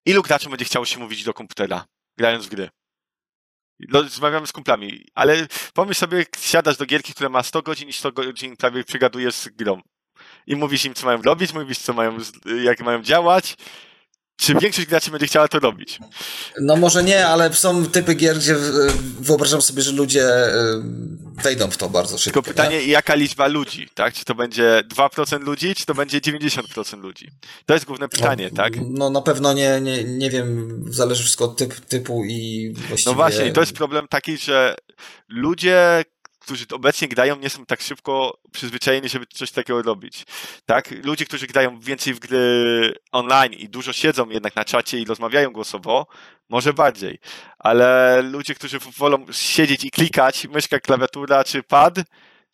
Ilu graczy będzie chciało się mówić do komputera, grając w gry? No, rozmawiamy z kumplami, ale pomyśl sobie, siadasz do gierki, która ma 100 godzin i 100 godzin prawie przygadujesz z grą. I mówisz im, co mają robić, mówisz, co mają, jak mają działać, czy większość graczy będzie chciała to robić? No może nie, ale są typy gier, gdzie wyobrażam sobie, że ludzie e, wejdą w to bardzo szybko. Tylko pytanie, nie? jaka liczba ludzi, tak? Czy to będzie 2% ludzi, czy to będzie 90% ludzi? To jest główne pytanie, no, tak? No na pewno nie, nie, nie wiem, zależy wszystko od typ, typu i właściwie... No właśnie, i to jest problem taki, że ludzie, którzy obecnie grają, nie są tak szybko przyzwyczajeni, żeby coś takiego robić. Tak? Ludzie, którzy grają więcej w gry online i dużo siedzą jednak na czacie i rozmawiają głosowo, może bardziej. Ale ludzie, którzy wolą siedzieć i klikać, myszka, klawiatura czy pad,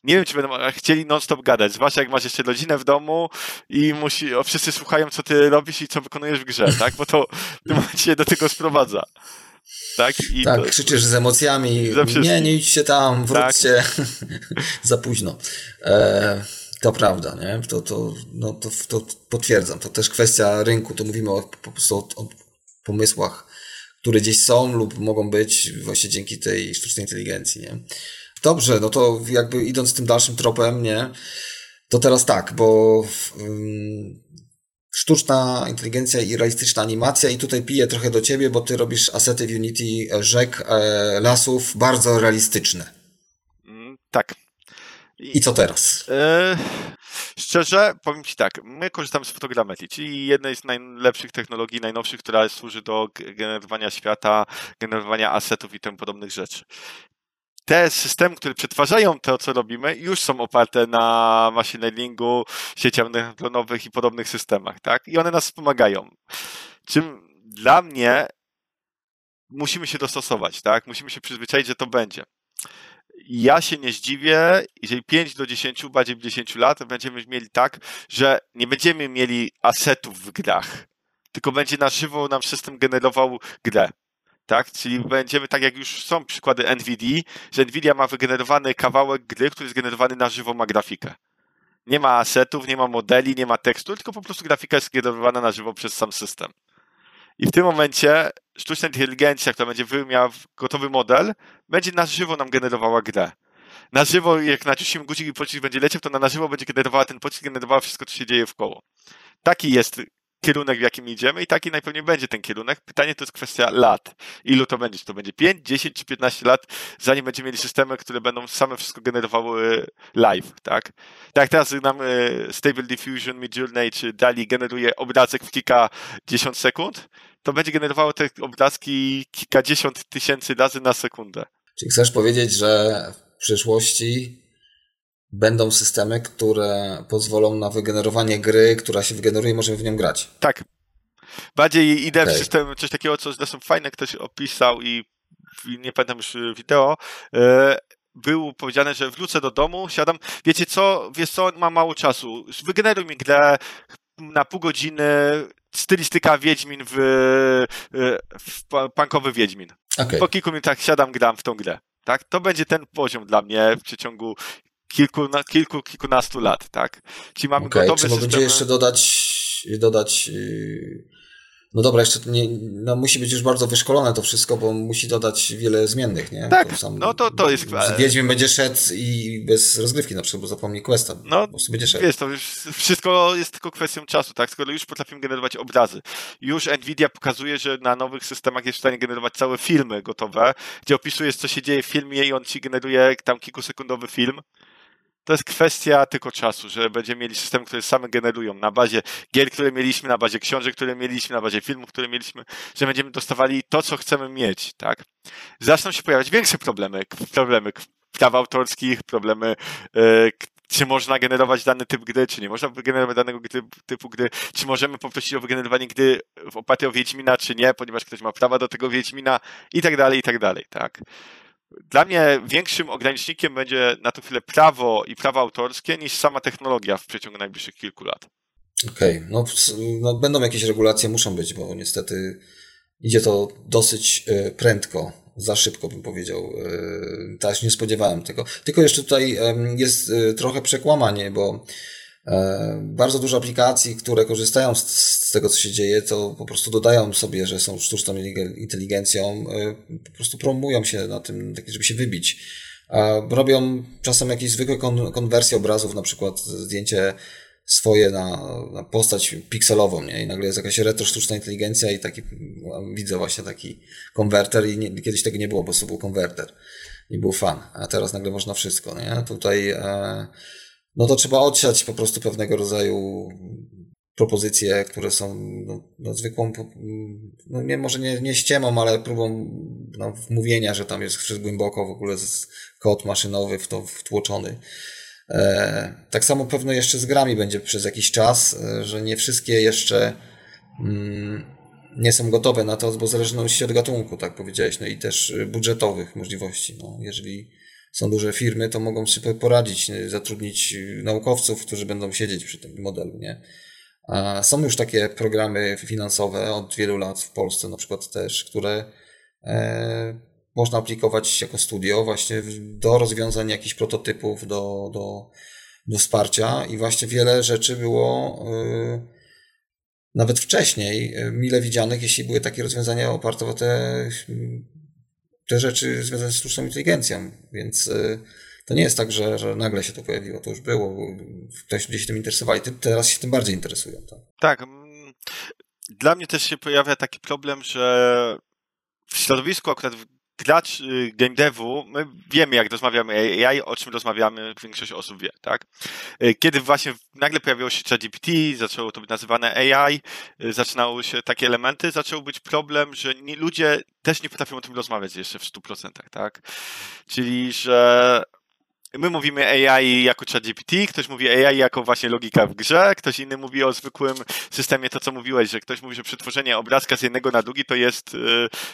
nie wiem, czy będą chcieli non-stop gadać, zwłaszcza jak masz jeszcze rodzinę w domu i musi, o, wszyscy słuchają, co ty robisz i co wykonujesz w grze, tak? Bo to w tym do tego sprowadza. Tak, I tak to... krzyczysz z emocjami. Nie, nie idźcie tam, wróćcie. Tak. Za późno. E, To prawda, nie? To, to, no, to, to potwierdzam. To też kwestia rynku. To mówimy o, po prostu o, o pomysłach, które gdzieś są lub mogą być właśnie dzięki tej sztucznej inteligencji, nie? Dobrze, no to jakby idąc tym dalszym tropem, nie? To teraz tak, bo um, sztuczna inteligencja i realistyczna animacja i tutaj piję trochę do ciebie, bo ty robisz asety w Unity rzek, e, lasów bardzo realistyczne. Mm, tak. I, I co teraz? E, szczerze, powiem Ci tak, my korzystamy z fotogrammetrii, czyli jednej z najlepszych technologii, najnowszych, która służy do generowania świata, generowania asetów i tym podobnych rzeczy te systemy, które przetwarzają to, co robimy, już są oparte na machine learningu, sieciach neuronowych i podobnych systemach, tak? I one nas wspomagają. Czym dla mnie musimy się dostosować, tak? Musimy się przyzwyczaić, że to będzie. Ja się nie zdziwię, jeżeli 5 do 10, bardziej 10 lat będziemy mieli tak, że nie będziemy mieli asetów w grach, tylko będzie na żywo nam system generował grę tak? Czyli będziemy tak jak już są przykłady NVIDIA, że NVIDIA ma wygenerowany kawałek gry, który jest generowany na żywo, ma grafikę. Nie ma asetów, nie ma modeli, nie ma tekstu, tylko po prostu grafika jest generowana na żywo przez sam system. I w tym momencie sztuczna inteligencja, która będzie miała gotowy model, będzie na żywo nam generowała grę. Na żywo, jak nacisimy guzik i pocisk będzie leciał, to na żywo będzie generowała ten pocisk, generowała wszystko, co się dzieje w koło. Taki jest kierunek, w jakim idziemy i taki najpewniej będzie ten kierunek. Pytanie to jest kwestia lat. Ilu to będzie? Czy to będzie 5, 10 czy 15 lat, zanim będziemy mieli systemy, które będą same wszystko generowały live, tak? Tak jak teraz nam e, Stable Diffusion, Midjourney czy DALI generuje obrazek w kilkadziesiąt sekund, to będzie generowało te obrazki kilkadziesiąt tysięcy razy na sekundę. Czyli chcesz powiedzieć, że w przyszłości będą systemy, które pozwolą na wygenerowanie gry, która się wygeneruje i możemy w nią grać. Tak. Bardziej idę okay. w system, coś takiego, co zresztą fajne ktoś opisał i nie pamiętam już wideo, e, był powiedziane, że wrócę do domu, siadam, wiecie co, wiesz co, mam mało czasu, wygeneruj mi grę na pół godziny, stylistyka Wiedźmin w, e, w punkowy Wiedźmin. Okay. Po kilku minutach siadam, gram w tą grę. Tak? To będzie ten poziom dla mnie w przeciągu kilku, na, kilku, kilkunastu lat, tak? Czyli mamy okay, gotowy system... będzie jeszcze dodać, dodać yy, no dobra, jeszcze nie, no musi być już bardzo wyszkolone to wszystko, bo musi dodać wiele zmiennych, nie? Tak, to sam, no to, to jest... Wiedźmin będzie szedł i bez rozgrywki na przykład, bo zapomni questa. No, po będzie szedł. Wiesz, to wszystko jest tylko kwestią czasu, tak? Skoro już potrafimy generować obrazy. Już Nvidia pokazuje, że na nowych systemach jest w stanie generować całe filmy gotowe, gdzie opisujesz, co się dzieje w filmie i on ci generuje tam kilkusekundowy film to jest kwestia tylko czasu, że będziemy mieli systemy, które same generują na bazie gier, które mieliśmy, na bazie książek, które mieliśmy, na bazie filmów, które mieliśmy, że będziemy dostawali to, co chcemy mieć, tak? Zaczną się pojawiać większe problemy, problemy praw autorskich, problemy, yy, czy można generować dany typ gry, czy nie można generować danego typu gry, czy możemy poprosić o wygenerowanie gry w oparciu o Wiedźmina, czy nie, ponieważ ktoś ma prawa do tego Wiedźmina i tak dalej, i tak dalej, tak? Dla mnie większym ogranicznikiem będzie na to chwilę prawo i prawa autorskie niż sama technologia w przeciągu najbliższych kilku lat. Okej, okay. no, no, będą jakieś regulacje, muszą być, bo niestety idzie to dosyć y, prędko, za szybko bym powiedział. Y, też nie spodziewałem tego. Tylko jeszcze tutaj jest y, trochę przekłamanie, bo E, bardzo dużo aplikacji, które korzystają z, z, tego, co się dzieje, to po prostu dodają sobie, że są sztuczną inteligencją, e, po prostu promują się na tym, żeby się wybić. Robią czasem jakieś zwykłe kon konwersje obrazów, na przykład zdjęcie swoje na, na postać pikselową, nie? I nagle jest jakaś retro sztuczna inteligencja i taki, widzę właśnie taki konwerter i nie, kiedyś tego nie było, bo to był konwerter i był fan, a teraz nagle można wszystko, nie? Tutaj e, no to trzeba odsiać po prostu pewnego rodzaju propozycje, które są no, no zwykłą, no nie, może nie, nie ściemą, ale próbą no, mówienia, że tam jest wszystko głęboko w ogóle kod maszynowy w to wtłoczony. E, tak samo pewno jeszcze z grami będzie przez jakiś czas, e, że nie wszystkie jeszcze mm, nie są gotowe na to, bo zależności od gatunku, tak powiedziałeś, no i też budżetowych możliwości. No, jeżeli są duże firmy, to mogą sobie poradzić, zatrudnić naukowców, którzy będą siedzieć przy tym modelu, nie? A są już takie programy finansowe od wielu lat w Polsce na przykład też, które e, można aplikować jako studio właśnie do rozwiązań jakichś prototypów, do, do do wsparcia i właśnie wiele rzeczy było nawet wcześniej mile widzianych, jeśli były takie rozwiązania oparte o te, te rzeczy związane z sztuczną inteligencją, więc to nie jest tak, że, że nagle się to pojawiło, to już było, ktoś gdzieś się tym interesowali, teraz się tym bardziej interesują. Tak? tak. Mm, dla mnie też się pojawia taki problem, że w środowisku akurat gracz y, game devu, my wiemy jak rozmawiamy AI, o czym rozmawiamy, większość osób wie, tak? Y, kiedy właśnie nagle pojawiło się ChatGPT, zaczęło to być nazywane AI, y, zaczynały się takie elementy, zaczął być problem, że nie, ludzie też nie potrafią o tym rozmawiać jeszcze w 100%, tak? Czyli, że My mówimy AI jako ChatGPT, ktoś mówi AI jako właśnie logika w grze, ktoś inny mówi o zwykłym systemie, to co mówiłeś, że ktoś mówi, że przetworzenie obrazka z jednego na drugi to jest y,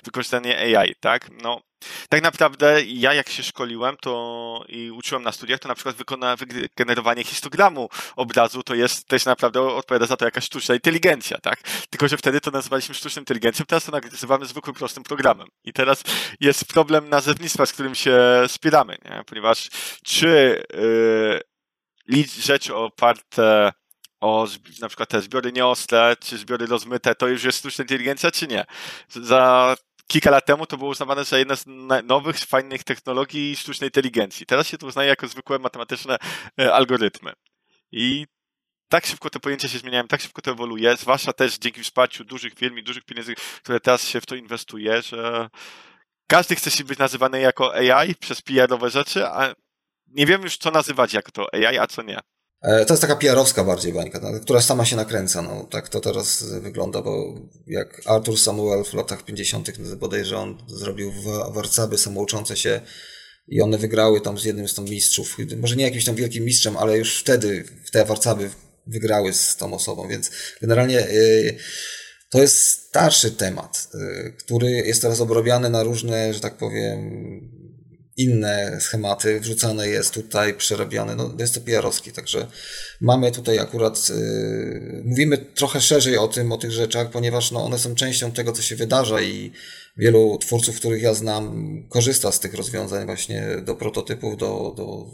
wykorzystanie AI, tak? No, tak naprawdę ja jak się szkoliłem to i uczyłem na studiach, to na przykład wygenerowanie histogramu obrazu to jest też naprawdę odpowiada za to jakaś sztuczna inteligencja, tak? Tylko, że wtedy to nazywaliśmy sztuczną inteligencją, teraz to nazywamy zwykłym, prostym programem. I teraz jest problem nazewnictwa, z którym się spieramy, nie? ponieważ czy yy, rzeczy oparte o na przykład te zbiory nieostre, czy zbiory rozmyte, to już jest sztuczna inteligencja, czy nie? Za kilka lat temu to było uznawane za jedna z nowych, fajnych technologii sztucznej inteligencji. Teraz się to uznaje jako zwykłe matematyczne e, algorytmy. I tak szybko te pojęcia się zmieniają, tak szybko to ewoluuje, zwłaszcza też dzięki wsparciu dużych firm i dużych pieniędzy, które teraz się w to inwestuje, że każdy chce się być nazywany jako AI przez PR-owe rzeczy, a nie wiem już, co nazywać jako to AI, a co nie. E, to jest taka PR-owska bardziej bańka, która sama się nakręca. No, tak to teraz wygląda, bo jak Arthur Samuel w latach 50. bodajże on zrobił warcaby samouczące się i one wygrały tam z jednym z tam mistrzów. Może nie jakimś tam wielkim mistrzem, ale już wtedy te warcaby wygrały z tą osobą, więc generalnie yy, to jest starszy temat, yy, który jest teraz obrabiany na różne, że tak powiem, inne schematy, wrzucane jest tutaj, przerabiane, no jest to PR-owski, także mamy tutaj akurat, yy, mówimy trochę szerzej o tym, o tych rzeczach, ponieważ no, one są częścią tego, co się wydarza i wielu twórców, których ja znam, korzysta z tych rozwiązań właśnie do prototypów, do, do,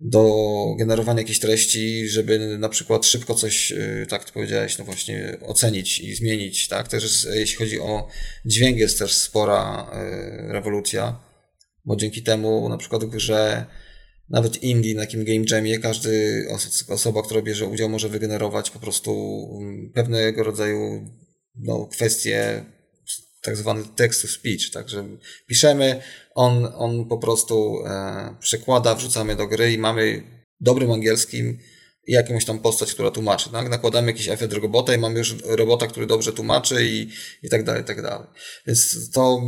do generowania jakichś treści, żeby na przykład szybko coś, yy, tak to powiedziałeś, no właśnie ocenić i zmienić, tak, też jeśli chodzi o dźwięk jest też spora yy, rewolucja, bo dzięki temu na przykład w grze nawet indie na takim game jamie każdy osoba, która bierze udział może wygenerować po prostu mm, pewnego rodzaju no, kwestie tak zwany text to speech, także piszemy, on, on po prostu e, przekłada, wrzucamy do gry i mamy dobrym angielskim jakąś tam postać, która tłumaczy. Tak? Nakładamy jakiś efekt robota i mamy już robota, który dobrze tłumaczy i, i tak dalej, i tak dalej. Więc to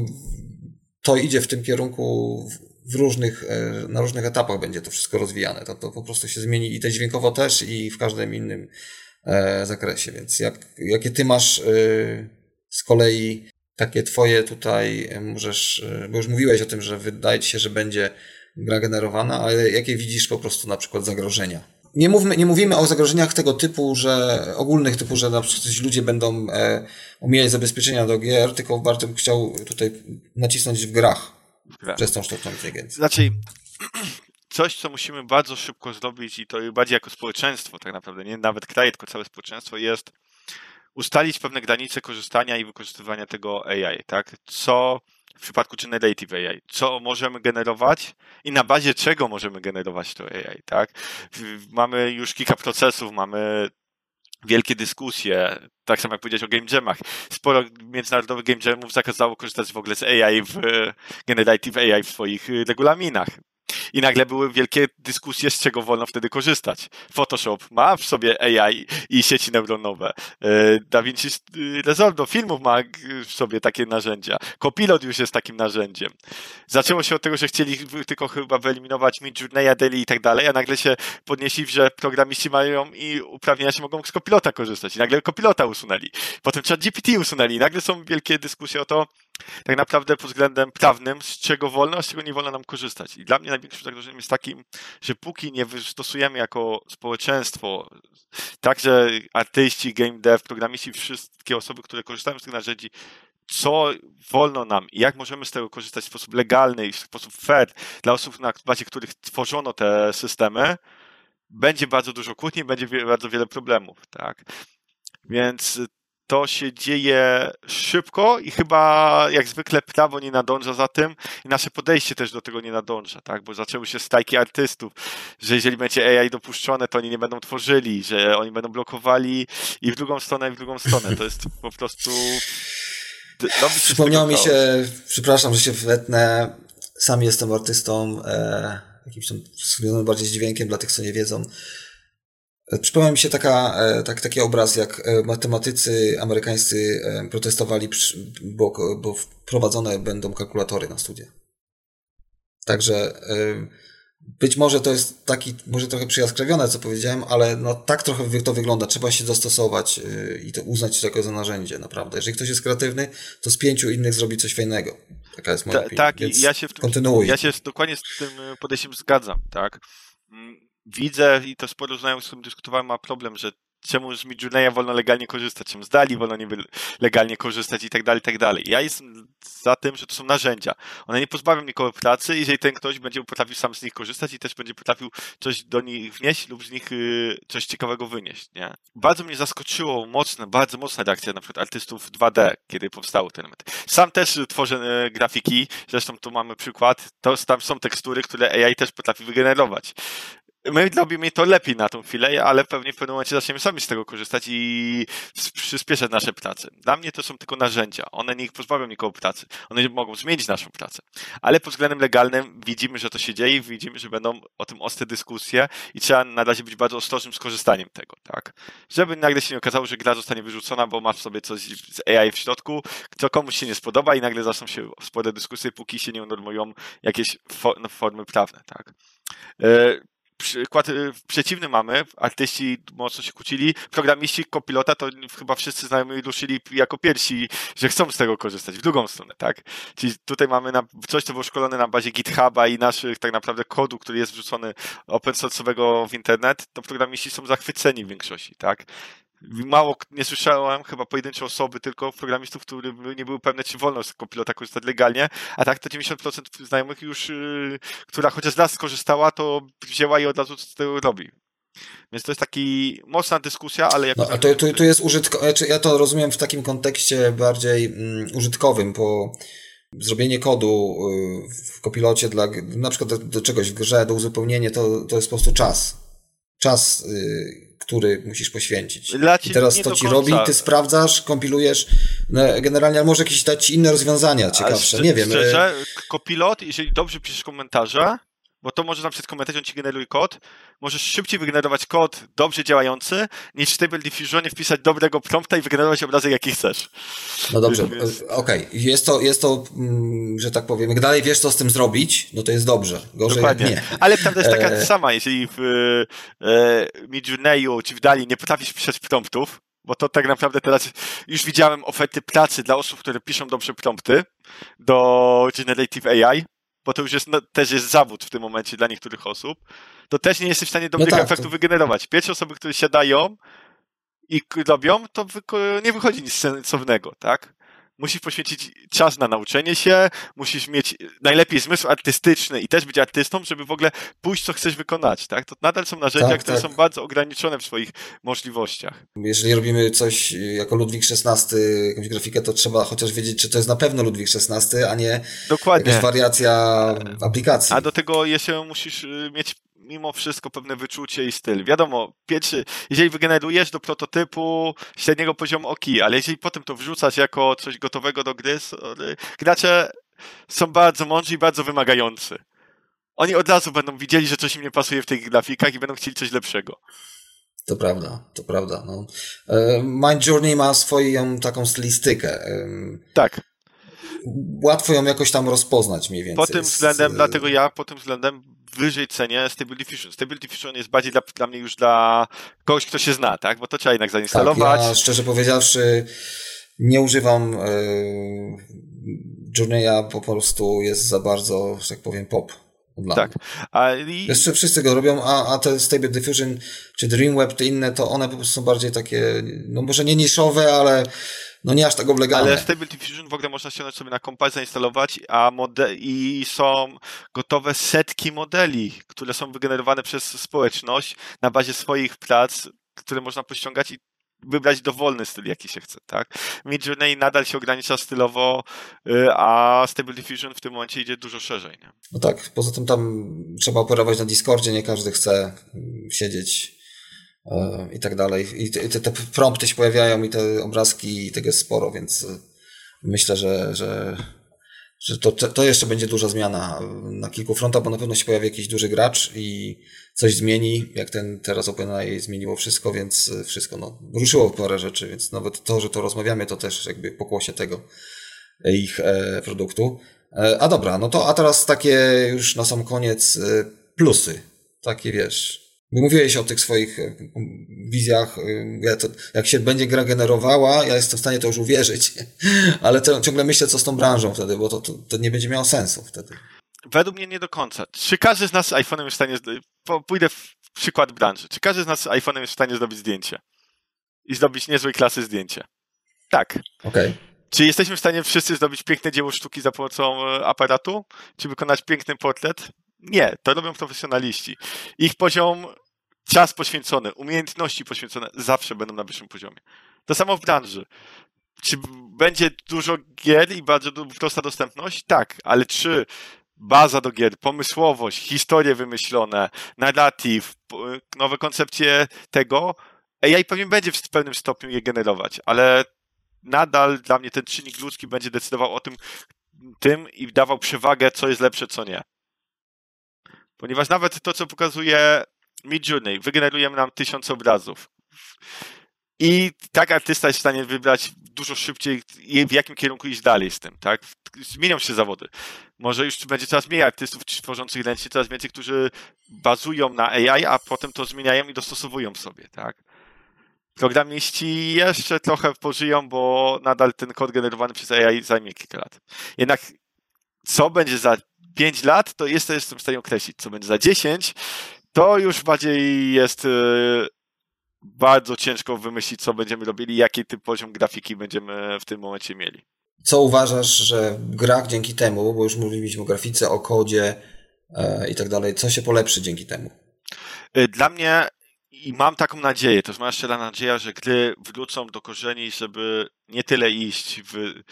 to idzie w tym kierunku w różnych, e, na różnych etapach będzie to wszystko rozwijane. To, to po prostu się zmieni i te dźwiękowo też i w każdym innym e, zakresie. Więc jak, jakie ty masz e, z kolei takie twoje tutaj możesz, bo już mówiłeś o tym, że wydaje ci się, że będzie gra generowana, ale jakie widzisz po prostu na przykład zagrożenia? Nie, mówmy, nie mówimy o zagrożeniach tego typu, że ogólnych typu, że na przykład ludzie będą e, zabezpieczenia do gier, tylko bardzo bym chciał tutaj nacisnąć w grach, w grach. przez tą sztuczną inteligencję. Znaczy, coś, co musimy bardzo szybko zrobić i to bardziej jako społeczeństwo tak naprawdę, nie nawet kraje, tylko całe społeczeństwo jest ustalić pewne granice korzystania i wykorzystywania tego AI, tak? Co w przypadku Generative AI, co możemy generować i na bazie czego możemy generować to AI, tak? Mamy już kilka procesów, mamy wielkie dyskusje, tak samo jak powiedziałeś o game jamach. Sporo międzynarodowych game jamów zakazało korzystać w ogóle z AI w Generative AI w swoich regulaminach. I nagle były wielkie dyskusje, z czego wolno wtedy korzystać. Photoshop ma w sobie AI i sieci neuronowe. E, DaVinci Resolve do filmów ma w sobie takie narzędzia. Copilot już jest takim narzędziem. Zaczęło się od tego, że chcieli tylko chyba wyeliminować Midjourneya, Daily i tak dalej, a nagle się podnieśli, że programiści mają i uprawnienia się mogą z Copilota korzystać. I nagle Copilota usunęli. Potem ChatGPT usunęli. I nagle są wielkie dyskusje o to, tak naprawdę pod względem prawnym, z czego wolno, a z czego nie wolno nam korzystać. I dla mnie największym zagrożeniem jest takim, że póki nie wystosujemy jako społeczeństwo, także artyści, game dev, programiści, wszystkie osoby, które korzystają z tych narzędzi, co wolno nam i jak możemy z tego korzystać w sposób legalny i w sposób fair dla osób, na bazie których tworzono te systemy, będzie bardzo dużo kłótni, będzie bardzo wiele problemów, tak? Więc to się dzieje szybko i chyba jak zwykle prawo nie nadąża za tym i nasze podejście też do tego nie nadąża, tak? Bo zaczęły się stajki artystów, że jeżeli będzie AI dopuszczone, to oni nie będą tworzyli, że oni będą blokowali i w drugą stronę, i w drugą stronę. To jest po prostu... Przypomniało mi się, przepraszam, że się wetnę, sam jestem artystą, e, jakimś tam bardziej z dźwiękiem dla tych, co nie wiedzą. Przypomniał mi się taka, e, tak, taki obraz, jak e, matematycy amerykańscy e, protestowali, bo, bo wprowadzone będą kalkulatory na studia. Także być może to jest taki, może trochę przyjaskrawione, co powiedziałem, ale no tak trochę to wygląda. Trzeba się dostosować i to uznać jako za narzędzie, naprawdę. Jeżeli ktoś jest kreatywny, to z pięciu innych zrobi coś fajnego. Taka jest moja Ta, opinia. Tak, Więc ja się, w tym, kontynuuj. ja się dokładnie z tym podejściem zgadzam, tak. Widzę i to sporo znajomych, z którym dyskutowałem, ma problem, że czemu z Midjourneya wolno legalnie korzystać, czemu z Dali wolno nie legalnie korzystać i tak dalej, i tak dalej. Ja jestem za tym, że to są narzędzia. One nie pozbawią nikogo pracy, jeżeli ten ktoś będzie potrafił sam z nich korzystać i też będzie potrafił coś do nich wnieść lub z nich y, coś ciekawego wynieść, nie? Bardzo mnie zaskoczyło mocne, bardzo mocna reakcja na przykład artystów 2D, kiedy powstały te elementy. Sam też tworzę y, grafiki, zresztą tu mamy przykład, to tam są tekstury, które AI też potrafi wygenerować my robimy to lepiej na tą chwilę, ale pewnie w pewnym momencie zaczniemy sami z tego korzystać i przyspieszać nasze prace. Dla mnie to są tylko narzędzia. One nie pozbawią nikogo pracy. One mogą zmienić naszą pracę. Ale pod względem legalnym widzimy, że to się dzieje i widzimy, że będą o tym ostre dyskusje i trzeba na razie być bardzo ostrożnym z korzystaniem tego, tak? Żeby nagle się nie okazało, że gra zostanie wyrzucona, bo masz sobie coś z AI w środku, co komuś się nie spodoba i nagle zaczną się spore dyskusje, póki się nie unormują jakieś no, formy prawne, tak? Przykład y, przeciwny mamy, artyści mocno się kłócili, programiści kopilota to chyba wszyscy znajomi ruszyli jako pierwsi, że chcą z tego korzystać, w drugą stronę, tak? Czyli tutaj mamy na, coś, co było szkolone na bazie GitHuba i naszych tak naprawdę kodu, który jest wrzucony open source'owego w internet, to programiści są zachwyceni w większości, tak? Mało nie słyszałem, chyba pojedyncze osoby, tylko programistów, które nie były pewne, czy wolno z kopilota korzystać legalnie, a tak to 90% znajomych już, yy, która chociaż raz skorzystała, to wzięła i od razu z tego robi. Więc to jest taki mocna dyskusja, ale jak. No, a to, to, to jest znaczy ja to rozumiem w takim kontekście bardziej mm, użytkowym, bo zrobienie kodu y, w kopilocie dla, na przykład do, do, czegoś w grze, do uzupełnienia, to, to jest po prostu czas. Czas y, który musisz poświęcić. I teraz to ci robi, ty sprawdzasz, kompilujesz, no, generalnie może jakieś dać inne rozwiązania ciekawsze, nie wiem. Szczerze, kopilot, jeżeli dobrze piszesz komentarze, bo to może na przykład komentarz, on ci generuje kod, możesz szybciej wygenerować kod dobrze działający, niż w Stable Diffusionie wpisać dobrego prompta i wygenerować obrazek, jaki chcesz. No dobrze, Więc... okej. Okay. Jest to, jest to mm, że tak powiem, jak dalej wiesz, co z tym zrobić, no to jest dobrze. Gorzej Dokładnie. nie. Ale prawda jest taka e... sama, jeżeli w e, Midjourneyu czy w Dali nie potrafisz pisać promptów, bo to tak naprawdę teraz już widziałem oferty pracy dla osób, które piszą dobrze prompty do Generative AI, bo to już jest, no, też jest zawód w tym momencie dla niektórych osób, to też nie jesteś w stanie dobrych no tak, efektów to... wygenerować. Pierwsze osoby, które siadają i robią, to nie wychodzi nic sensownego, tak? Musisz poświęcić czas na nauczenie się, musisz mieć najlepiej zmysł artystyczny i też być artystą, żeby w ogóle pójść, co chcesz wykonać, tak? To nadal są narzędzia, tak, które tak. są bardzo ograniczone w swoich możliwościach. Jeżeli robimy coś jako Ludwik XVI, jakąś grafikę, to trzeba chociaż wiedzieć, czy to jest na pewno Ludwik XVI, a nie Dokładnie. jakaś wariacja aplikacji. A do tego jeszcze musisz y, mieć mimo wszystko pewne wyczucie i styl. Wiadomo, pierwszy, jeżeli wygenerujesz do prototypu średniego poziomu ok, ale jeżeli potem to wrzucasz jako coś gotowego do gry, gracze są bardzo mądrzy i bardzo wymagający. Oni od razu będą widzieli, że coś im nie pasuje w tych grafikach i będą chcieli coś lepszego. To prawda, to prawda. No. E, Mind Journey ma swoją taką stylistykę. Tak. Łatwo ją jakoś tam rozpoznać mniej więcej. Po tym względem, z... dlatego ja po tym względem wyżej cenię Stable Diffusion. Stable Diffusion jest bardziej dla, dla mnie już dla kogoś, kto się zna, tak? Bo to trzeba jednak zainstalować. Tak, ja szczerze powiedziawszy nie używam yy, Journeya, po prostu jest za bardzo, że tak powiem, pop. Dla tak. A i... Jeszcze wszyscy go robią, a, a te Stable Diffusion czy Dreamweb, te inne, to one po prostu są bardziej takie, no może nie niszowe, ale no nie aż tak oblegane. Ale Stable Diffusion w ogóle można ściągnąć sobie na kompa, zainstalować, a mode- i są gotowe setki modeli, które są wygenerowane przez społeczność na bazie swoich prac, które można pościągać i wybrać dowolny styl, jaki się chce, tak? Midjourney nadal się ogranicza stylowo, y, a Stable Diffusion w tym momencie idzie dużo szerzej, nie? No tak, poza tym tam trzeba operować na Discordzie, nie każdy chce mm, siedzieć i tak dalej. I te, te, prompty się pojawiają i te obrazki i tego jest sporo, więc e, myślę, że, że, że to, to jeszcze będzie duża zmiana na kilku frontach, bo na pewno się pojawi jakiś duży gracz i coś zmieni, jak ten teraz OpenAI zmieniło wszystko, więc wszystko, no, ruszyło parę rzeczy, więc nawet to, że to rozmawiamy, to też jakby pokłosie tego ich e, produktu. E, a dobra, no to a teraz takie już na sam koniec e, plusy. Takie wiesz. Mówiłeś o tych swoich e, wizjach, e, ja to, jak się będzie gra generowała, ja jestem w stanie to już uwierzyć, ale to ciągle myślę, co z tą branżą wtedy, bo to, to, to nie będzie miało sensu wtedy. Według mnie nie do końca. Czy każdy z nas z iPhone'em jest w stanie, pójdę w przykład branży, czy każdy z nas z iPhone'em jest w stanie zrobić zdjęcie i zdobyć niezłej klasy zdjęcie? Tak. Okej. Okay. Czy jesteśmy w stanie wszyscy zrobić piękne dzieło sztuki za pomocą e, aparatu? Czy wykonać piękny portret? Nie, to robią profesjonaliści. Ich poziom, czas poświęcony, umiejętności poświęcone zawsze będą na wyższym poziomie. To samo w branży. Czy będzie dużo gier i bardzo prosta dostępność? Tak, ale czy baza do gier, pomysłowość, historie wymyślone, narratyw, nowe koncepcje tego, AI pewnie będzie w pewnym stopniu je generować, ale nadal dla mnie ten czynnik ludzki będzie decydował o tym, tym i dawał przewagę, co jest lepsze, co nie. Ponieważ nawet to, co pokazuje Midjourney, wygenerujemy nam tysiąc obrazów. I tak artysta jest w stanie wybrać dużo szybciej, w jakim kierunku iść dalej z tym, tak? Zmienią się zawody. Może już będzie coraz mniej artystów tworzących ręcznie, coraz więcej, którzy bazują na AI, a potem to zmieniają i dostosowują sobie, tak? Programiści jeszcze trochę pożyją, bo nadal ten kod generowany przez AI zajmie kilka lat. Jednak co będzie za 5 lat, to jest, jestem w stanie określić. Co będzie za 10, to już bardziej jest yy, bardzo ciężko wymyślić, co będziemy robili, jaki typ poziom grafiki będziemy w tym momencie mieli. Co uważasz, że w grach dzięki temu, bo już mówiliśmy o grafice, o kodzie yy, i tak dalej, co się polepszy dzięki temu? Y, dla mnie i mam taką nadzieję, to jest moja szczera nadzieja, że gry wrócą do korzeni, żeby nie tyle iść w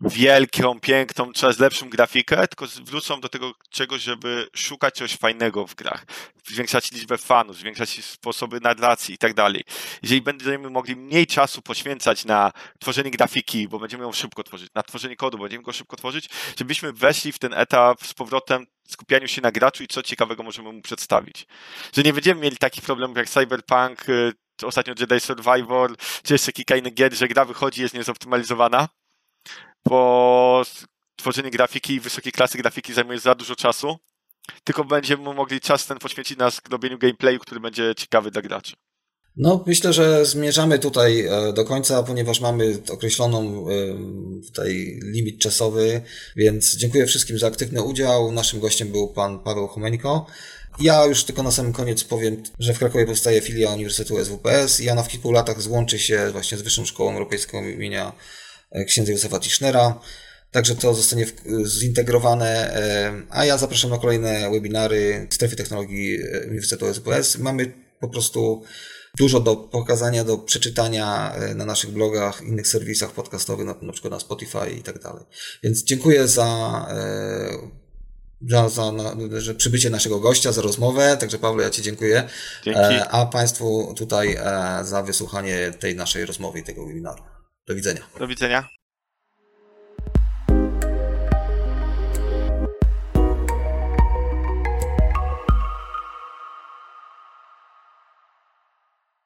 wielką, piękną, coraz lepszą grafikę, tylko wrócą do tego czegoś, żeby szukać czegoś fajnego w grach, zwiększać liczbę fanów, zwiększać sposoby narracji i tak dalej. Jeżeli będziemy mogli mniej czasu poświęcać na tworzenie grafiki, bo będziemy ją szybko tworzyć, na tworzenie kodu, bo będziemy go szybko tworzyć, żebyśmy weszli w ten etap z powrotem skupianiu się na graczu i co ciekawego możemy mu przedstawić. Że nie będziemy mieli takich problemów jak Cyberpunk, y, ostatnio Jedi Survivor, czy jeszcze kilka innych gier, że gra wychodzi jest niezoptymalizowana, bo tworzenie grafiki i wysokiej klasy grafiki zajmuje za dużo czasu, tylko będziemy mogli czas ten poświęcić na robieniu gameplayu, który będzie ciekawy dla graczy. No, myślę, że zmierzamy tutaj e, do końca, ponieważ mamy określoną e, tutaj limit czasowy, więc dziękuję wszystkim za aktywny udział. Naszym gościem był pan Paweł Homeniko. Ja już tylko na samym koniec powiem, że w Krakowie powstaje filia Uniwersytetu SWPS i ona w kilku latach złączy się właśnie z Wyższą Szkołą Europejską imienia księdza Józefa Tischnera. Także to zostanie zintegrowane, a ja zapraszam na kolejne webinary Strefy Technologii Uniwersytetu SWPS. Mamy po prostu dużo do pokazania, do przeczytania e, na naszych blogach, innych serwisach podcastowych, na, na przykład na Spotify i tak dalej. Więc dziękuję za, e, za, za na, że przybycie naszego gościa, za rozmowę. Także Paweł, ja Ci dziękuję. Dzięki. E, a Państwu tutaj za wysłuchanie tej naszej rozmowy i tego webinaru. Do widzenia. Do widzenia.